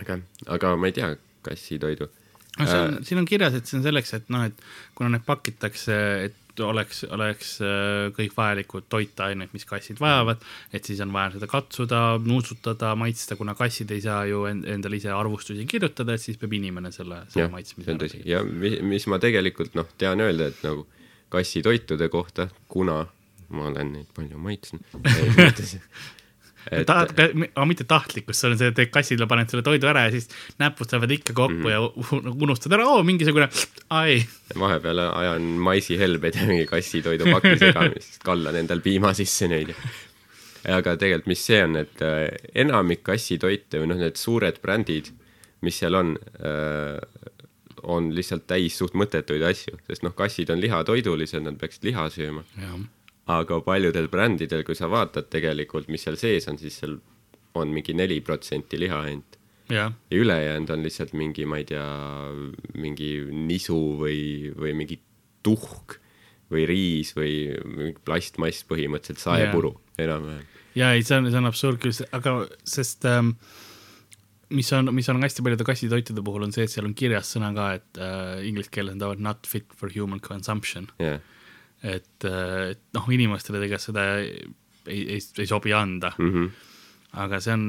aga, aga ma ei tea, kassitoidu. No see on, siin on kirjas, et see on selleks, et noh, et kuna need pakitakse, et oleks, oleks äh, kõik vajalikud toitained, mis kassid vajavad, et siis on vaja seda katsuda, nuusutada, maitsta, kuna kassid ei saa ju end- endale ise arvustusi kirjutada, et siis peab inimene selle, selle maitsmise ja mis, mis ma tegelikult noh, tean öelda, et nagu kassitoitude kohta, kuna ma olen neid palju maitsnud. et ta, aga mitte tahtlikkus, see on see, et kassidele paned selle toidu ära ja siis näpud saavad ikka kokku mm. ja u- unustad ära, oo mingisugune, ai, vahepeal ajan maisihelbed ja mingi kassitoidupaki segamist, kallan endal piima sisse neid ja aga tegelikult, mis see on, et äh, enamik kassitoite või noh, need suured brändid, mis seal on äh,, on lihtsalt täis suht mõttetuid asju, sest noh, kassid on lihatoidulised, nad peaksid liha sööma. Aga paljudel brändidel, kui sa vaatad tegelikult, mis seal sees on, siis seal on mingi neli protsenti liha ainult. jah, ja ülejäänud on lihtsalt mingi, ma ei tea, mingi nisu või, või mingi tuhk või riis või mingi plastmass põhimõtteliselt, saepuru yeah. enam-vähem. ja ei, see on, see on absurd küll, aga sest ähm, mis on, mis on hästi paljude kassitoitude puhul on see, et seal on kirjas sõna ka, et äh, inglise keeles on ta not fit for human consumption, jah, et äh, et noh, inimestele tegelikult seda ei, ei, ei sobi anda mm. Mhm. aga see on,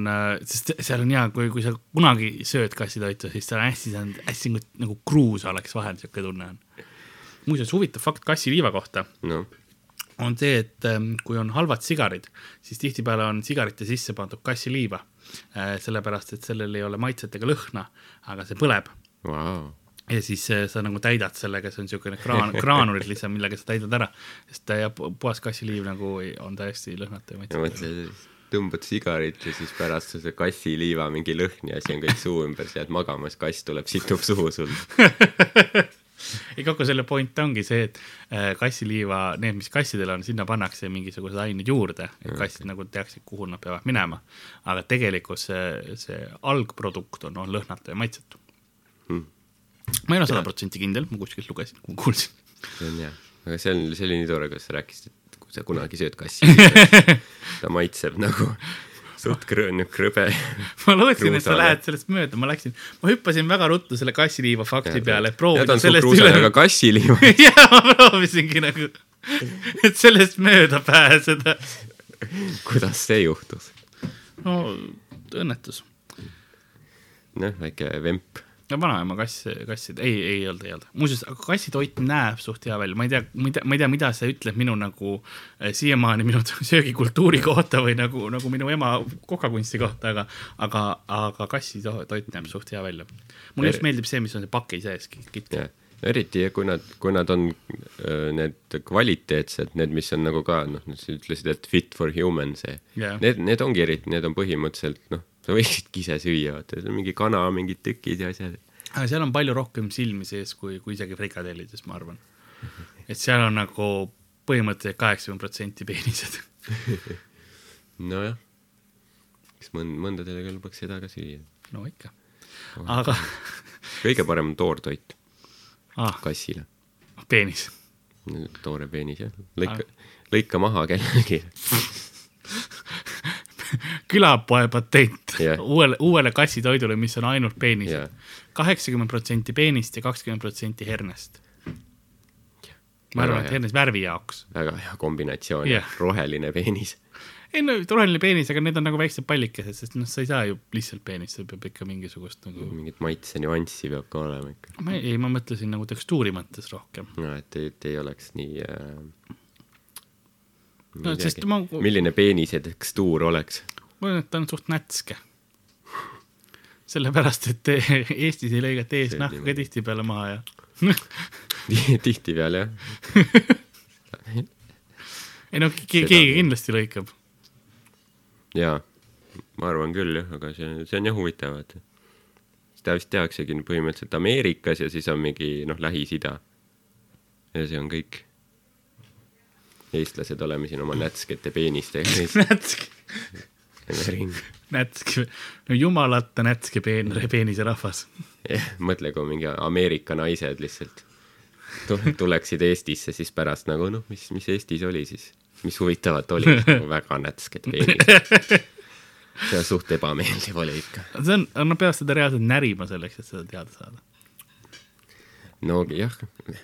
sest seal on hea, kui, kui sa kunagi sööd kassitoitu, siis seal on hästi, see on hästi nagu, nagu kruusa oleks vahel, niisugune tunne on. muuseas, huvitav fakt kassiliiva kohta noh, on see, et ähm, kui on halvad sigarid, siis tihtipeale on sigarite sisse pandud kassiliiva. sellepärast, et sellel ei ole maitset ega lõhna, aga see põleb vau, ja siis äh, sa nagu täidad sellega, see on niisugune kraan, graanulid lihtsalt, millega sa täidad ära, sest ta ja pu- puhas kassiliiv nagu on täiesti lõhnatu ja ja maitsetu. tõmbad sigarit ja siis pärast see kassiliiva mingi lõhn ja asi on kõik suu ümber, sa jääd magama, siis kass tuleb, situb suhu sul. ei, kogu selle point ongi see, et äh, kassiliiva, need, mis kassidel on, sinna pannakse mingisugused ained juurde, et kassid nagu teaksid, kuhu nad peavad minema. aga tegelikult see, see algprodukt on, on lõhnatu ja maitsetu Hmm. Ma ei ole sada protsenti kindel, ma kuskilt lugesin, kuulsin. see on hea, aga see on, see oli nii tore, kuidas sa rääkisid, et kui sa kunagi sööd kassi, ta maitseb nagu suht krõ-, krõbe. ma lootsin, et sa lähed sellest mööda, ma läksin, ma hüppasin väga ruttu selle kassiliiva fakti peale, ja on suht sellest kruusane, aga üle. kassiliiva, ja ma proovisingi nagu, et sellest mööda pääseda. kuidas see juhtus? no õnnetus noh, väike vemp. No vanaema kass, kassid, ei, ei olnud, ei olnud. muuseas, aga kassitoit näeb suht hea välja, ma ei tea, ma ei tea, ma ei tea, mida see ütleb minu nagu eh, siiamaani minu söögikultuuri kohta või nagu, nagu minu ema kokakunsti kohta, aga, aga, aga kassitoit näeb suht hea välja. mulle just meeldib see, mis on see paki sees, kitk. jah, eriti kui nad, kui nad on öö, need kvaliteetsed, need, mis on nagu ka noh, sa ütlesid, et fit for human see Jah. need, need ongi eriti, need on põhimõtteliselt noh, sa võiksidki ise süüa, vaata, see on mingi kana, mingid tükid ja asjad. aga seal on palju rohkem silmi sees kui, kui isegi frikadellides, ma arvan. et seal on nagu põhimõtteliselt kaheksakümmend protsenti peenised. nojah, kas mõnd-, mõndadele kõlbaks seda ka süüa. no ikka. aga kõige parem on toortoit ah,, kassile, peenis. toore peenis jah, lõika, lõika maha kellelegi. külapoe patent Jah. uuele, uuele kassitoidule, mis on ainult peenised kaheksakümmend protsenti peenist ja kakskümmend protsenti hernest. ma arvan, et hernes värvi jaoks. väga hea kombinatsioon yeah., roheline peenis. ei no roheline peenis, aga need on nagu väiksed pallikesed, sest noh, sa ei saa ju lihtsalt peenist, see peab ikka mingisugust nagu, mingit maitse nüanssi peab ka olema ikka. ma ei, ma mõtlesin nagu tekstuuri mõttes rohkem. no et ei, ei oleks nii äh,. no sest ma, milline peenise tekstuur oleks? Ma arvan, et ta on suht nätske. sellepärast, et Eestis ei lõigata eesnahka ka tihtipeale maha ja tihtipeale jah. ei no ke- Seda keegi küll. kindlasti lõikab. jaa, ma arvan küll jah, aga see, see on jah huvitav, et seda vist tehaksegi põhimõtteliselt Ameerikas ja siis on mingi noh, Lähis-Ida. ja see on kõik. eestlased oleme siin oma nätskete peenistega nätske, ringi. nätske, no jumalata nätske peen-, peenisrahvas. jah, mõtle, kui mingi Ameerika naised lihtsalt tu- tuleksid Eestisse, siis pärast nagu noh, mis, mis Eestis oli siis, mis huvitavat oli, nagu väga nätsked peenised. see on suht ebameeldiv oli ikka. see on, nad peavad seda reaalselt närima selleks, et seda teada saada. no jah,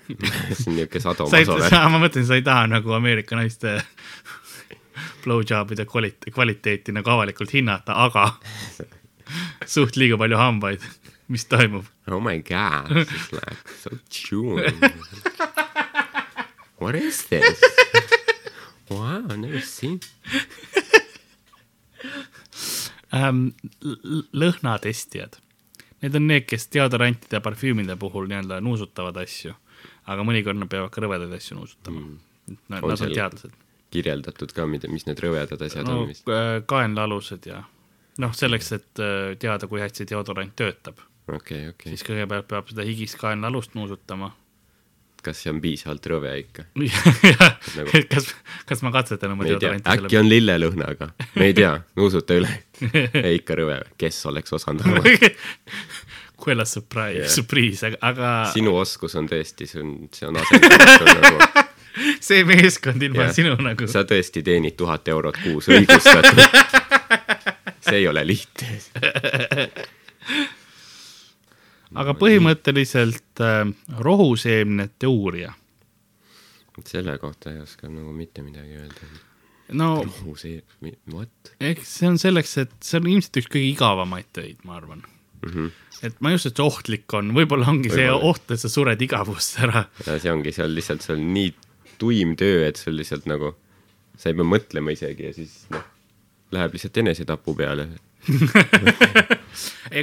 see on niisugune sadomaso. ma mõtlen, sa ei taha nagu Ameerika naiste blowjobide kvaliteeti, kvaliteeti nagu avalikult hinnata, aga suht liiga palju hambaid, mis toimub? Oh my god, is like so chewing. What is this? Wow, never seen. ähm,. lõhnatestijad, need on need, kes deodorantide ja parfüümide puhul nii-öelda nuusutavad asju, aga mõnikord nad peavad ka rõvedaid asju nuusutama mm.. Nad, nad on teadlased. Kirjeldatud ka, mida, mis need rõvedad asjad no on vist. äh, kaenlaalused ja noh, selleks, et äh, teada, kui hästi deodorant töötab, okei, okei. siis kõigepealt peab seda higist kaenlaalust nuusutama. kas see on piisavalt rõve ikka? Nagu-, kas, kas ma katsetan oma deodoranti äkki on lillelõhnaga, me ei tea, nuusuta üle. ei ikka rõve, kes oleks osanud arvata. Quella surprise yeah., surprise, aga, aga sinu oskus on tõesti, see on, see on asendamatu nagu, see meeskond ilma yeah. sinu nagu, sa tõesti teenid tuhat eurot kuus õigustatult. see ei ole lihtne. aga põhimõtteliselt äh, rohuseemnete uurija. selle kohta ei oska nagu mitte midagi öelda. no rohu see, what eks see on selleks, et see on ilmselt üks kõige igavamaid töid, ma arvan. mm? -hmm. et ma ei usu, et see ohtlik on, võib-olla ongi see Võib-olla. oht, et sa sured igavust ära. ja see ongi seal lihtsalt, see on nii tuim töö, et sul lihtsalt nagu, sa ei pea mõtlema isegi ja siis noh, läheb lihtsalt enesetapu peale.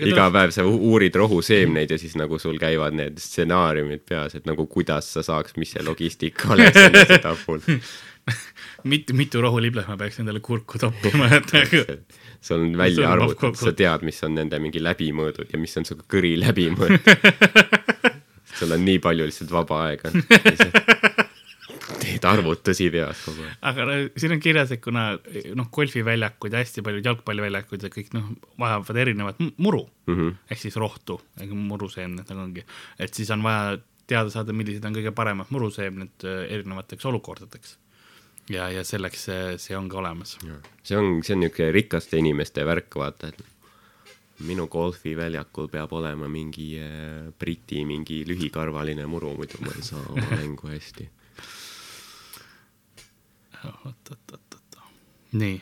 iga päev sa uurid rohuseemneid ja siis nagu sul käivad need stsenaariumid peas, et nagu kuidas sa saaks, mis see logistika oleks enesetapul. mitu, mitu rohuliblet ma peaks endale kurku toppima, et nagu sul on välja arvutatud, sa tead, mis on nende mingi läbimõõdud ja mis on su kõri läbimõõt. sul on nii palju lihtsalt vaba aega. Teed arvutusi peas kogu aeg. aga no, siin on kirjas, et kuna noh, golfiväljakud ja hästi paljud jalgpalliväljakud ja kõik noh, vajavad erinevat muru mm. -hmm. ehk siis rohtu, muruseemned nagu ongi, et siis on vaja teada saada, millised on kõige paremad muruseemned äh, erinevateks olukordadeks. ja, ja selleks see, see on ka olemas. see on, see on niisugune rikaste inimeste värk, vaata, et minu golfiväljakul peab olema mingi äh, Briti mingi lühikarvaline muru, muidu ma ei saa oma mängu hästi. oot-oot-oot-oot, nii.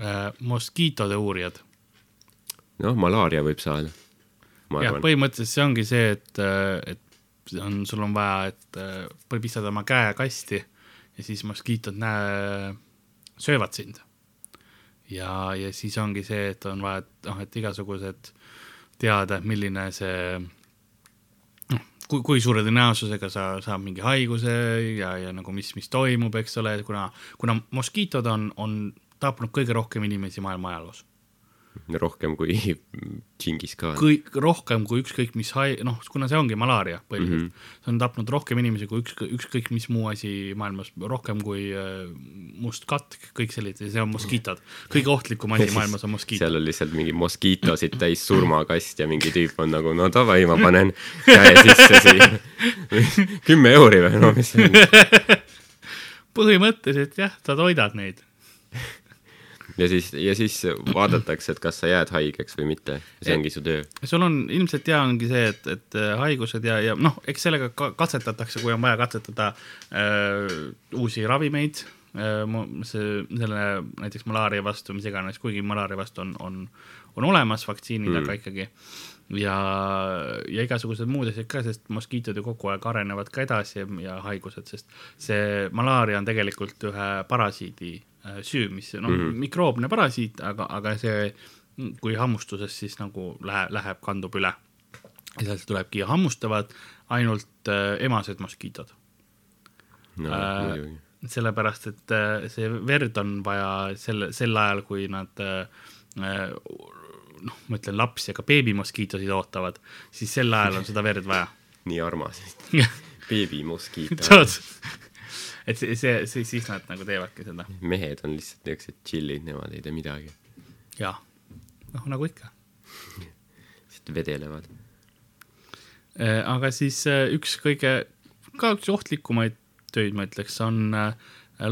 Äh,, moskiitode uurijad. Noh, malaaria võib saada, jah, põhimõtteliselt see ongi see, et, et on, sul on vaja, et äh, pistad oma käe kasti ja siis moskiitod näe, söövad sind. ja, ja siis ongi see, et on vaja, et noh, et igasugused teada, milline see kui, kui suure tõenäosusega sa saad mingi haiguse ja, ja nagu mis, mis toimub, eks ole, kuna, kuna moskiitod on, on tapnud kõige rohkem inimesi maailma ajaloos rohkem kui Džingis Khan. kõik rohkem kui ükskõik mis hai-, noh, kuna see ongi malaaria põhiliselt mm. -hmm. see on tapnud rohkem inimesi kui ükskõik, ükskõik mis muu asi maailmas, rohkem kui äh, must katk, kõik sellised, see on moskiitod. kõige ohtlikum asi maailmas on moskiitod. seal on lihtsalt mingi moskiitosid täis surmakast ja mingi tüüp on nagu no davai, ma panen käe sisse siia. kümme euri või no mis see on. põhimõtteliselt jah, sa toidad neid. Ja siis, ja siis vaadatakse, et kas sa jääd haigeks või mitte. see ongi su töö. sul on ilmselt ja ongi see, et, et äh, haigused ja, ja noh, eks sellega ka katsetatakse, kui on vaja katsetada äh, uusi ravimeid see, selle näiteks malaaria vastu, mis iganes, kuigi malaaria vastu on, on, on olemas vaktsiinid mm., aga ikkagi ja, ja igasugused muud asjad ka, sest moskiitod ju kogu aeg arenevad ka edasi ja haigused, sest see malaaria on tegelikult ühe parasiidi äh, süü, mis noh mm -hmm., mikroobne parasiit, aga, aga see, kui hammustuses siis nagu läheb, läheb, kandub üle. ja sealt tulebki ja hammustavad ainult äh, emased moskiitod no Äh, sellepärast et äh, see verd on vaja sel, sel ajal, kui nad äh, äh, noh, ma ütlen lapsi, aga beebimoskiitosid ootavad, siis sel ajal on seda verd vaja. nii armas. beebimoskiito. Et see, see, see, siis nad nagu teevadki seda mehed on lihtsalt niisugused chill'id, nemad ei tee midagi. ja noh, nagu ikka. lihtsalt vedelevad. Äh, aga siis äh, üks kõige, ka üks ohtlikumaid töid, ma ütleks, on äh,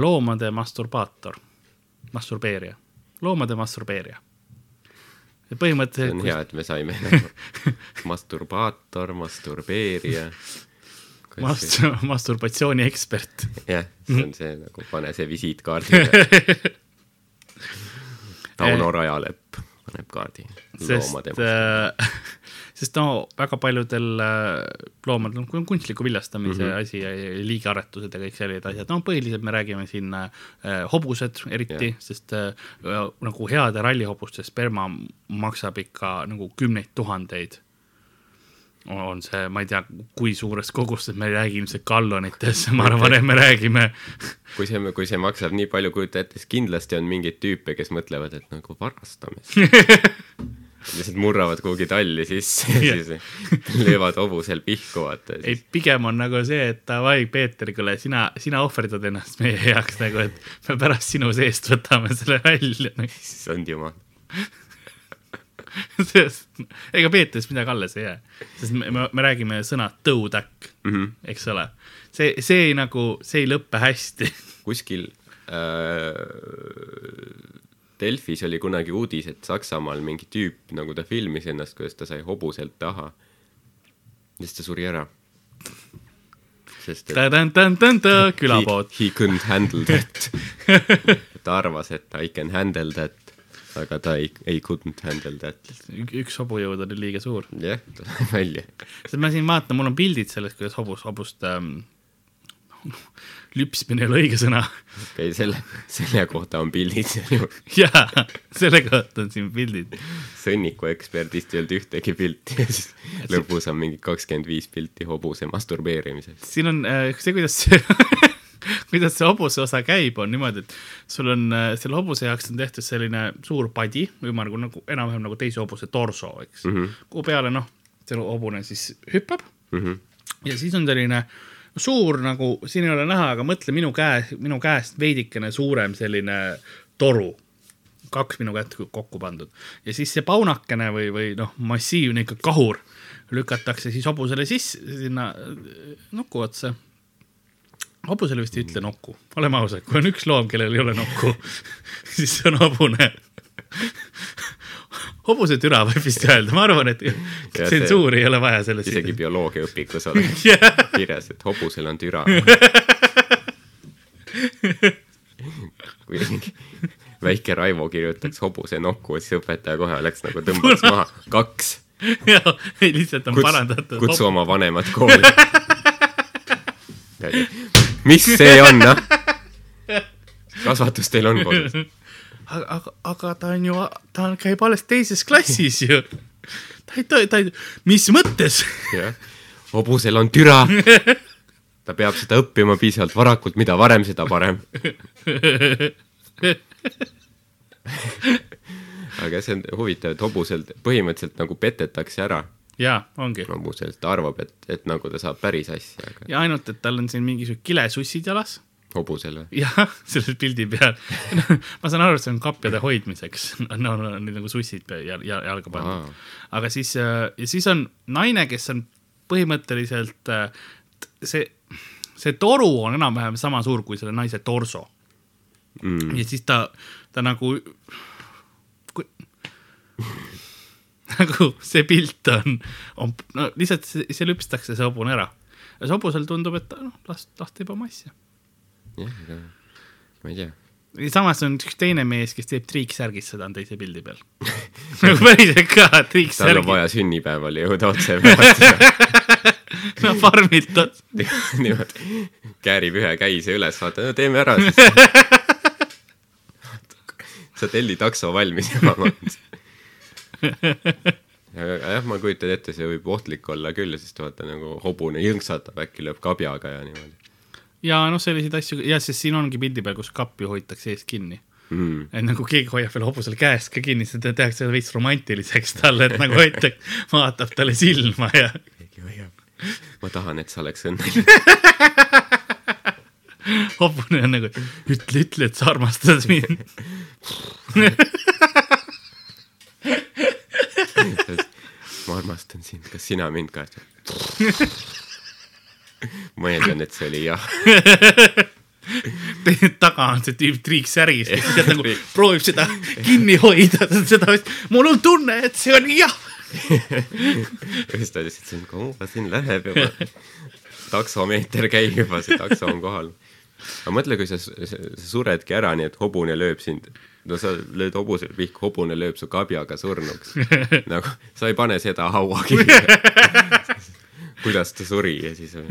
loomade masturbaator, masturbeerija, loomade masturbeerija. ja see põhimõtteliselt on hea, et me saime nagu masturbaator, masturbeerija. Mast-, masturbatsiooni ekspert. jah, see on see nagu pane see visiitkaardile. Tauno Rajalepp paneb kaardi. sest äh, sest no väga paljudel äh, loomadel on kun- kunstliku viljastamise mm Mhm. -hmm. asi ja, liigiaretused ja kõik sellised asjad, no põhiliselt me räägime siin äh, hobused eriti yeah., sest äh, nagu heade rallihobuste sperma maksab ikka nagu kümneid tuhandeid on see, ma ei tea, kui suurest kogust, me ei räägi ilmselt gallonites, ma arvan, et me räägime kui see, kui see maksab nii palju, kujuta ette, siis kindlasti on mingeid tüüpe, kes mõtlevad, et nagu varastame siis. lihtsalt murravad kuhugi talli sisse ja siis löövad hobusel pihku, vaata. ei, pigem on nagu see, et davai, Peeter, kuule, sina, sina ohverdad ennast meie heaks nagu, et me pärast sinu seest võtame selle välja issand jumal. sest ega Peetrist midagi alles ei jää, sest me, me, me räägime sõna tõutäkk, Mhm. eks ole. see, see ei nagu, see ei lõppe hästi. kuskil äh, Delfis oli kunagi uudis, et Saksamaal mingi tüüp, nagu ta filmis ennast, kuidas ta sai hobuselt taha. ja siis ta suri ära. sest et ta-ta-ta-ta-ta, külapood. he, he couldn't handle that. ta arvas, et I can handle that, aga ta ei, ei couldn't handle that. üks hobujõud oli liiga suur. jah, tuleb välja. sest ma siin vaatan, mul on pildid sellest, kuidas hobus, hobust ähm, lüpsmine ei ole õige sõna. okei, selle, selle kohta on pildid seal ju. jaa, selle kohta on siin pildid. sõnniku eksperdist ei olnud ühtegi pilti ja siis lõpus on mingi kakskümmend viis pilti hobuse masturbeerimisest. siin on äh, see, kuidas see kuidas see hobuse osa käib, on niimoodi, et sul on äh, selle hobuse jaoks on tehtud selline suur padi, ümmargu nagu enam-vähem nagu teise hobuse torso, eks. Mm, -hmm. kuhu peale noh, see hobune siis hüppab. Mm -hmm. ja siis on selline suur nagu, siin ei ole näha, aga mõtle minu käe, minu käest veidikene suurem selline toru, kaks minu kätt kokku pandud. Ja siis see paunakene või, või noh, massiivne ikka kahur lükatakse siis hobusele sisse sinna äh, nuku otsa hobusele vist ei ütle nokku, oleme ausad, kui on üks loom, kellel ei ole nokku, siis see on hobune. hobuse türa võib vist öelda, ma arvan, et tsensuuri ei ole vaja selles. isegi bioloogiaõpikus oleks jah, kirjas, et hobusel on türa. kui väike Raivo kirjutaks hobuse nokku, siis õpetaja kohe oleks nagu tõmbaks maha kaks. ei lihtsalt on parandatud. kutsu oma vanemad kooli. Mis see on, noh? kasvatus teil on kodus? aga, aga, aga ta on ju, ta on- käib alles teises klassis ju. ta ei, ta ei, ta ei, mis mõttes? jah, hobusel on türa. ta peab seda õppima piisavalt varakult, mida varem, seda parem. aga see on huvitav, et hobusel põhimõtteliselt nagu petetakse ära. jaa, ongi. hobusel ta arvab, et, et nagu ta saab päris asja, aga ja ainult, et tal on siin mingisugused kilesussid jalas. hobusel või? jah, selle pildi peal. ma saan aru, et see on kapjade hoidmiseks. no, no need nagu sussid ja, ja jalga pandud. aga siis, ja siis on naine, kes on põhimõtteliselt äh, see, see toru on enam-vähem sama suur kui selle naise torso mm.. ja siis ta, ta nagu, nagu see pilt on, on, no lihtsalt see, see lüpstakse see hobune ära. ja see hobusel tundub, et noh, las, las teeb oma asja. jah, aga ma ei tea. samas on üks teine mees, kes teeb triiksärgis, seda on teise pildi peal. nagu päriselt ka, tal on vaja sünnipäevale jõuda otse peale. no farmilt ots-. niimoodi käärib ühe käise üles, vaata, no teeme ära siis. sa telli takso valmis juba. aga jah, ma kujutan ette, see võib ohtlik olla küll, sest vaata nagu hobune jõnksatab, äkki lööb kabjaga ja niimoodi ja noh, selliseid asju ja sest siin ongi pildi peal, kus kappi hoitakse ees kinni. mm.. et nagu keegi hoiab veel hobusel käest ka kinni, seda tehakse veits romantiliseks talle, et nagu hoitakse, vaatab talle silma ja keegi hoiab. ma tahan, et sa oleks õnnelik. hobune on nagu, ütle, ütle, et sa armastad mind. ma armastan sind, kas sina mind ka? ma eeldan, et see oli jah. taga on see tüüp triiksärgis, kes lihtsalt nagu proovib seda kinni hoida, seda, mul on tunne, et see on jah. ja siis ta lihtsalt siin, kuhu siin läheb juba. taksomeeter käib juba, see takso on kohal. aga mõtle, kui sa, sa suredki ära, nii et hobune lööb sind. No sa lööd hobusele pihku, hobune lööb su kabjaga surnuks. nagu sa ei pane seda haua kinni. kuidas ta suri ja siis on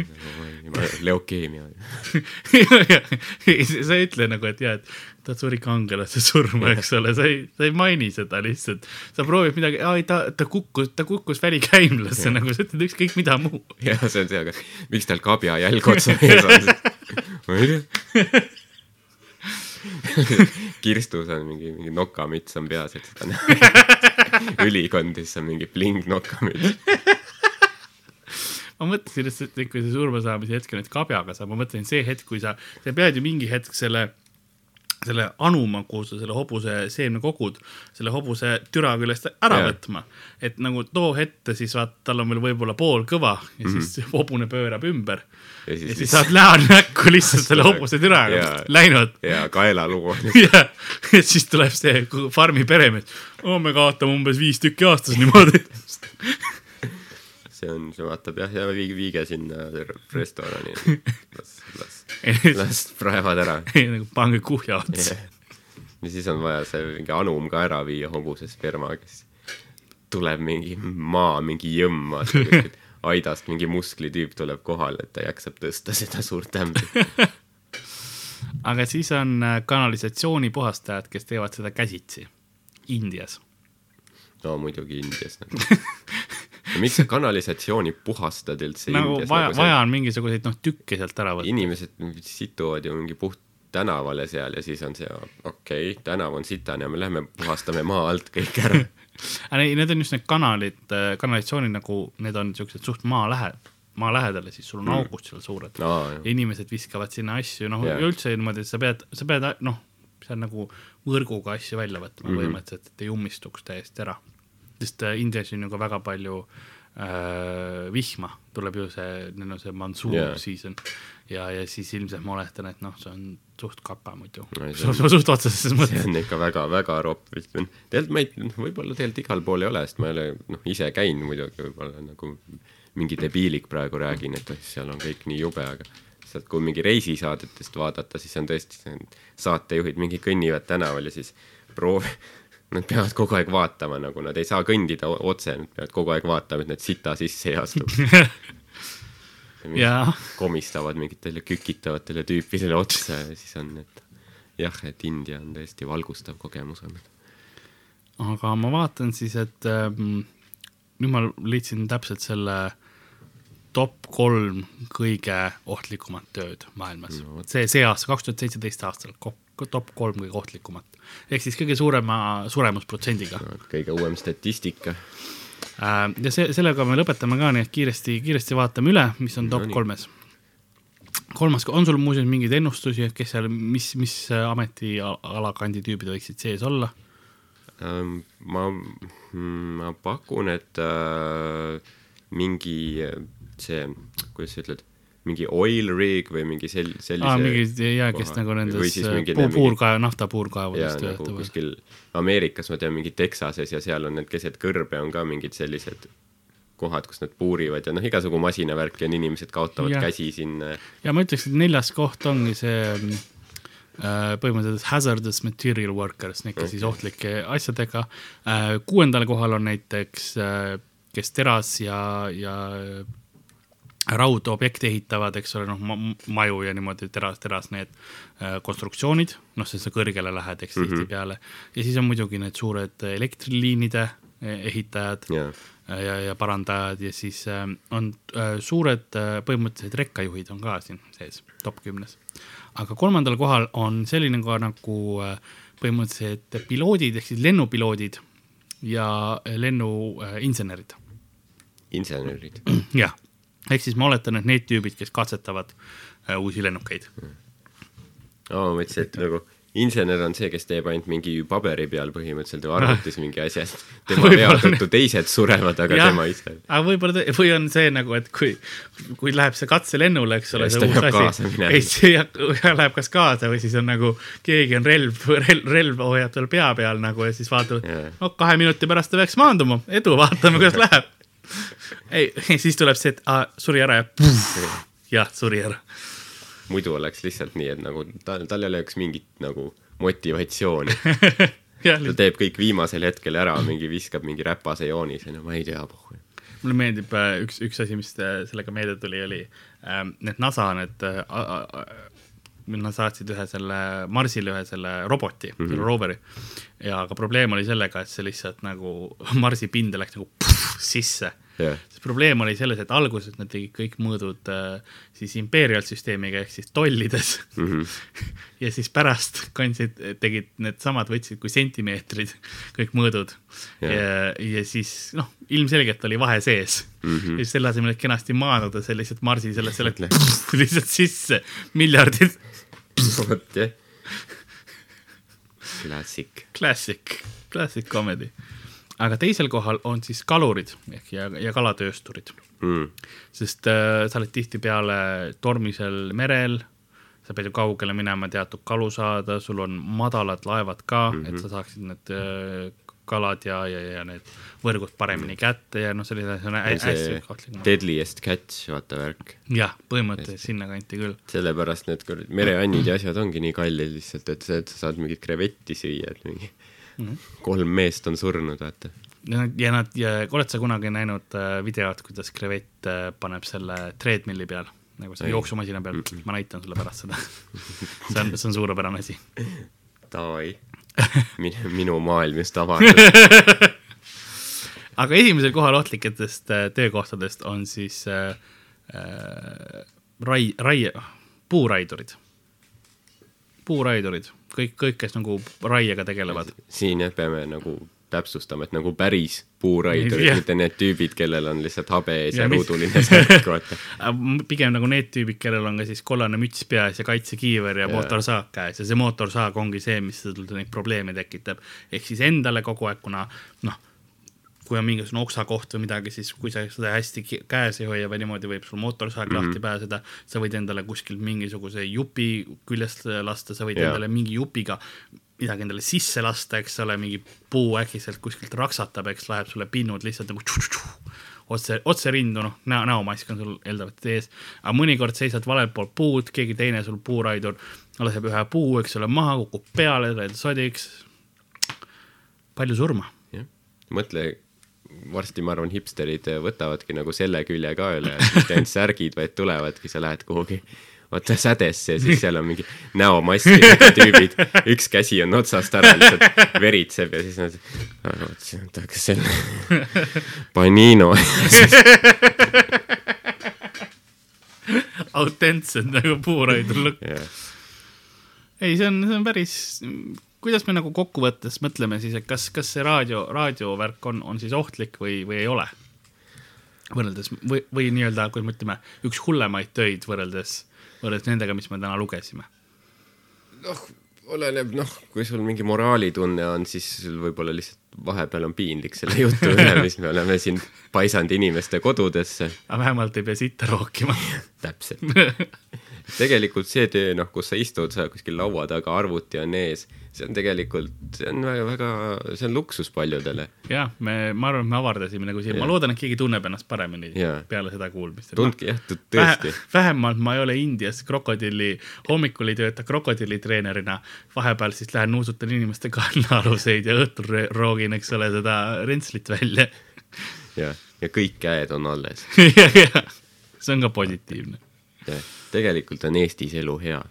nagu leukeemia. sa ei ütle nagu, et jaa, et ta suri kangelase surma, eks ole, sa ei, sa ei maini seda lihtsalt. sa proovid midagi, ei ta, ta kukkus, ta kukkus välikäimlasse nagu sa ütled ükskõik mida muu. jah, see on see, aga miks tal kabja jälg otsa ees on? ma ei tea. Kirstus on mingi, mingi nokamüts on peas, et seda näha. ülikondis on mingi bling nokamüts. ma mõtlesin et kui see surmasaamise hetk on, et kabjaga saab, ma mõtlen see hetk, kui sa, sa pead ju mingi hetk selle selle anuma, kuhu sa selle hobuse seemne kogud, selle hobuse türa küljest ära Jaa. võtma. et nagu too ette, siis vaata, tal on veel võib-olla pool kõva ja Mhm. siis hobune pöörab ümber. ja ja siis siis, saad näo näkku lihtsalt selle hobuse türaga Jaa. läinud. ja kaelaluu on ja, ja siis tuleb see farmi peremees. oh, me kaotame umbes viis tükki aastas niimoodi. See on, see vaatab jah, ja viige, viige sinna restorani. las, las, las praevad ära. nagu pange kuhja otsa. ja siis on vaja see mingi anum ka ära viia hobuse sperma, kes tuleb mingi maa, mingi jõmm, vaata aidast mingi musklitüüp tuleb kohale, et ta jaksab tõsta seda suurt ämbrit. aga siis on äh, kanalisatsioonipuhastajad, kes teevad seda käsitsi Indias. no muidugi Indias nagu. Miks sa kanalisatsiooni puhastad üldse nagu Indias? vaja, vaja on mingisuguseid noh, tükke sealt ära võtta. inimesed situvad ju mingi puht tänavale seal ja siis on see, okei okay,, tänav on sitane ja me lähme puhastame maa alt kõik ära. ei, need on just need kanalid, kanalisatsioonid nagu, need on siuksed suht maa lähe-, maa lähedal ja siis sul on mm. augud seal suured no,. inimesed viskavad sinna asju, noh yeah., üldse niimoodi, et sa pead, sa pead noh, seal nagu võrguga asju välja võtma mm. -hmm. põhimõtteliselt, et ei ummistuks täiesti ära. Sest äh, Indias on ju ka väga palju äh, vihma, tuleb ju see, neil on see monsoon yeah. season ja, ja siis ilmselt ma oletan, et noh, see on suht kapa muidu No see on- suht otseses see mõttes. on ikka väga-väga ropp, ütlen. tegelikult ma ei, võib-olla tegelikult igal pool ei ole, sest ma ei ole noh, ise käinud muidugi võib-olla nagu mingi debiilik praegu räägin, et oh, seal on kõik nii jube, aga sealt, kui mingi reisisaadetest vaadata, siis on tõesti see on saatejuhid mingi kõnnivad tänaval ja siis proovi, nad peavad kogu aeg vaatama, nagu nad ei saa kõndida otse, nad peavad kogu aeg vaatama, et nad sita sisse ei astuks. Jaa. komistavad mingitele kükitavatele tüüpidele otsa ja siis on, et jah, et India on tõesti valgustav kogemus olnud. aga ma vaatan siis, et ähm, nüüd ma leidsin täpselt selle top kolm kõige ohtlikumat tööd maailmas No see, see aasta, kaks tuhat seitseteist aastal, top kolm kõige ohtlikumat. ehk siis kõige suurema suremusprotsendiga kõige uuem statistika. äh,. ja see, sellega me lõpetame ka, nii et kiiresti, kiiresti vaatame üle, mis on top Nonii. kolmes. kolmas, on sul muuseas mingeid ennustusi, et kes seal, mis, mis ametialakandi tüübid võiksid sees olla? Ähm, ma, ma pakun, et äh, mingi äh, see, kuidas sa ütled, mingi oil rig või mingi sel-, sellise aa, mingi jaa, kes nagu nendes äh, mingi- puu- mingi- puurkaev, nafta ja puurkaevudest nagu töötavad. kuskil Ameerikas, ma tean, mingi Texases ja seal on need keset kõrbe on ka mingid sellised kohad, kus nad puurivad ja noh, igasugu masinavärki on, inimesed kaotavad Jah. käsi sinna. ja ma ütleks, et neljas koht ongi see mm, põhimõtteliselt hazardous material workers, need, kes siis ohtlike asjadega. kuuendal kohal on näiteks, kes teras ja, ja raudobjekte ehitavad, eks ole, noh, maju ja niimoodi teras, teras need äh, konstruktsioonid, noh, sest sa kõrgele lähed, eks mm -hmm. tihtipeale. ja siis on muidugi need suured elektriliinide eh, ehitajad jaa, äh, ja, ja parandajad ja siis äh, on äh, suured äh, põhimõtteliselt rekkajuhid on ka siin sees, top kümnes. aga kolmandal kohal on selline ka nagu äh, põhimõtteliselt piloodid ehk siis lennupiloodid ja lennuinsenerid insenerid. jah, ehk siis ma oletan, et need tüübid, kes katsetavad äh, uusi lennukeid. aa, ma mõtlesin, et nagu insener on see, kes teeb ainult mingi paberi peal põhimõtteliselt või arvutis mingi asja, sest tema vea tõttu teised surevad, aga Jah. tema ise. aga võib-olla, või on see nagu, et kui, kui läheb see katselennule, eks ole, Ja see uus asi, ei see ja läheb kas kaasa või siis on nagu keegi on relv, relv, relv hoiab tal pea peal nagu ja siis vaatavad Jaa., no kahe minuti pärast ta peaks maanduma, edu, vaatame, kuidas läheb. Ei, siis tuleb see, et aa, suri ära ja jah, suri ära. muidu oleks lihtsalt nii, et nagu tal, tal ei oleks mingit nagu motivatsiooni. ta teeb kõik viimasel hetkel ära, mingi viskab mingi räpase joonise, no ma ei tea, mulle meeldib äh, üks, üks asi, mis äh, sellega meelde tuli, oli ähm, need NASA need äh,, nad saatsid ühe selle Marsile ühe selle roboti mm, -hmm. roveri. ja aga probleem oli sellega, et see lihtsalt nagu Marsi pinde läks nagu puh, sisse. See probleem oli selles, et alguses nad tegid kõik mõõdud äh, siis imperial süsteemiga ehk siis tollides mm. -hmm. ja siis pärast kandsid, tegid needsamad, võtsid kui sentimeetrid kõik mõõdud Jah. ja, ja siis noh, ilmselgelt oli vahe sees mm. -hmm. ja selle asemel, et kenasti maandada see lihtsalt Marsi selle, selle lihtsalt sisse miljardid. vot jah. Classic. Classic, classic comedy. Aga teisel kohal on siis kalurid ehk ja, ja kalatöösturid mm.. sest äh, sa oled tihtipeale tormisel merel, sa pead ju kaugele minema teatud kalu saada, sul on madalad laevad ka mm, -hmm. et sa saaksid need äh, kalad ja, ja, ja need võrgud paremini kätte ja noh, selline see on hä- hästi see ohtlik. deadliest catch, vaata värk. jah, põhimõtteliselt sinnakanti küll. sellepärast need mereannid ja asjad ongi nii kallid lihtsalt, et sa, et sa saad mingit krevetti süüa, et mingi mm -hmm. kolm meest on surnud, vaata. ja nad, ja oled sa kunagi näinud äh, videot, kuidas krevett äh, paneb selle treadmill'i peal, nagu selle jooksumasina peal, ma näitan sulle pärast seda. see on, see on suurepärane asi. Davai. minu, maailm just avatud. aga esimesel kohal ohtliketest äh, töökohtadest on siis äh, rai-, raie, puuraidurid. puuraidurid, kõik, kõik, kes nagu raiega tegelevad. siin jah, peame nagu täpsustama, et nagu päris puuraidurid mitte need tüübid, kellel on lihtsalt habe ees ja, Ja ja ruuduline särk, vaata. pigem nagu need tüübid, kellel on ka siis kollane müts peas ja kaitsekiiver ja Jaa. mootorsaag käes ja see mootorsaag ongi see, mis neid probleeme tekitab. ehk siis endale kogu aeg, kuna noh, kui on mingisugune oksakoht või midagi, siis kui sa seda hästi käes ei hoia või niimoodi, võib sul mootorsaag mm -hmm. lahti pääseda. sa võid endale kuskilt mingisuguse jupi küljest lasta, sa võid yeah. endale mingi jupiga midagi endale sisse lasta, eks ole, mingi puu äkki sealt kuskilt raksatab, eks läheb sulle pinnud lihtsalt nagu otse, otse rindu, noh, näo, näomask on sul eeldavalt ees. aga mõnikord seisad valel pool puud, keegi teine sul puuraidur laseb ühe puu, eks ole, maha, kukub peale, lähed sodiks. palju surma jah, mõtle, varsti ma arvan, hipsterid võtavadki nagu selle külje ka üle, et mitte ainult särgid, vaid tulevadki, sa lähed kuhugi vaata sädesse ja siis seal on mingi näomaskidega tüübid, üks käsi on otsast ära, lihtsalt veritseb ja siis nad, mõtlesin, oota, kas see on Panino autentsed nagu puuraidur lõkk. jah, ei, see on, see on päris, kuidas me nagu kokkuvõttes mõtleme siis, et kas, kas see raadio, raadiovärk on, on siis ohtlik või, või ei ole? võrreldes või, või nii-öelda, kui me ütleme, üks hullemaid töid võrreldes, võrreldes nendega, mis me täna lugesime. noh, oleneb, noh, kui sul mingi moraalitunne on, siis sul võib-olla lihtsalt vahepeal on piinlik selle jutu üle, mis me oleme siin paisanud inimeste kodudesse. aga vähemalt ei pea sitta rookima. täpselt. tegelikult see töö, noh, kus sa istud, sa kuskil laua taga, arvuti on ees, see on tegelikult, see on väga-väga, see on luksus paljudele. jah, me, ma arvan, et me avardasime nagu siin, ma loodan, et keegi tunneb ennast paremini Jaa. peale seda kuulmist. tundke jah, tõesti. vähemalt ma ei ole Indias krokodilli, hommikul ei tööta krokodillitreenerina, vahepeal siis lähen nuusutan inimeste kannaaluseid ja õhtul roogin, eks ole, seda rentslit välja. jah, ja kõik käed on alles. see on ka positiivne. tegelikult on Eestis elu hea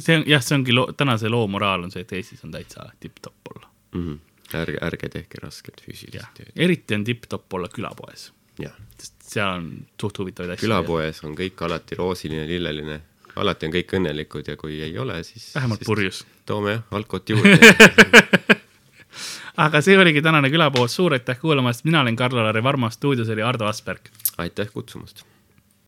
see on jah, see ongi loo, tänase loo moraal on see, et Eestis on täitsa tipp-topp olla. mm. -hmm. ärge, ärge tehke rasket füüsilist, tööd. eriti on tipp-topp olla külapoes, sest seal on suht huvitavaid asju. külapoes on kõik alati roosiline, lilleline, alati on kõik õnnelikud ja kui ei ole, siis vähemalt purjus. toome jah, alkot juurde. aga see oligi tänane külapood, suur aitäh kuulamast, mina olen Karl-Lari Varma, stuudios oli Ardo Asperg. aitäh kutsumast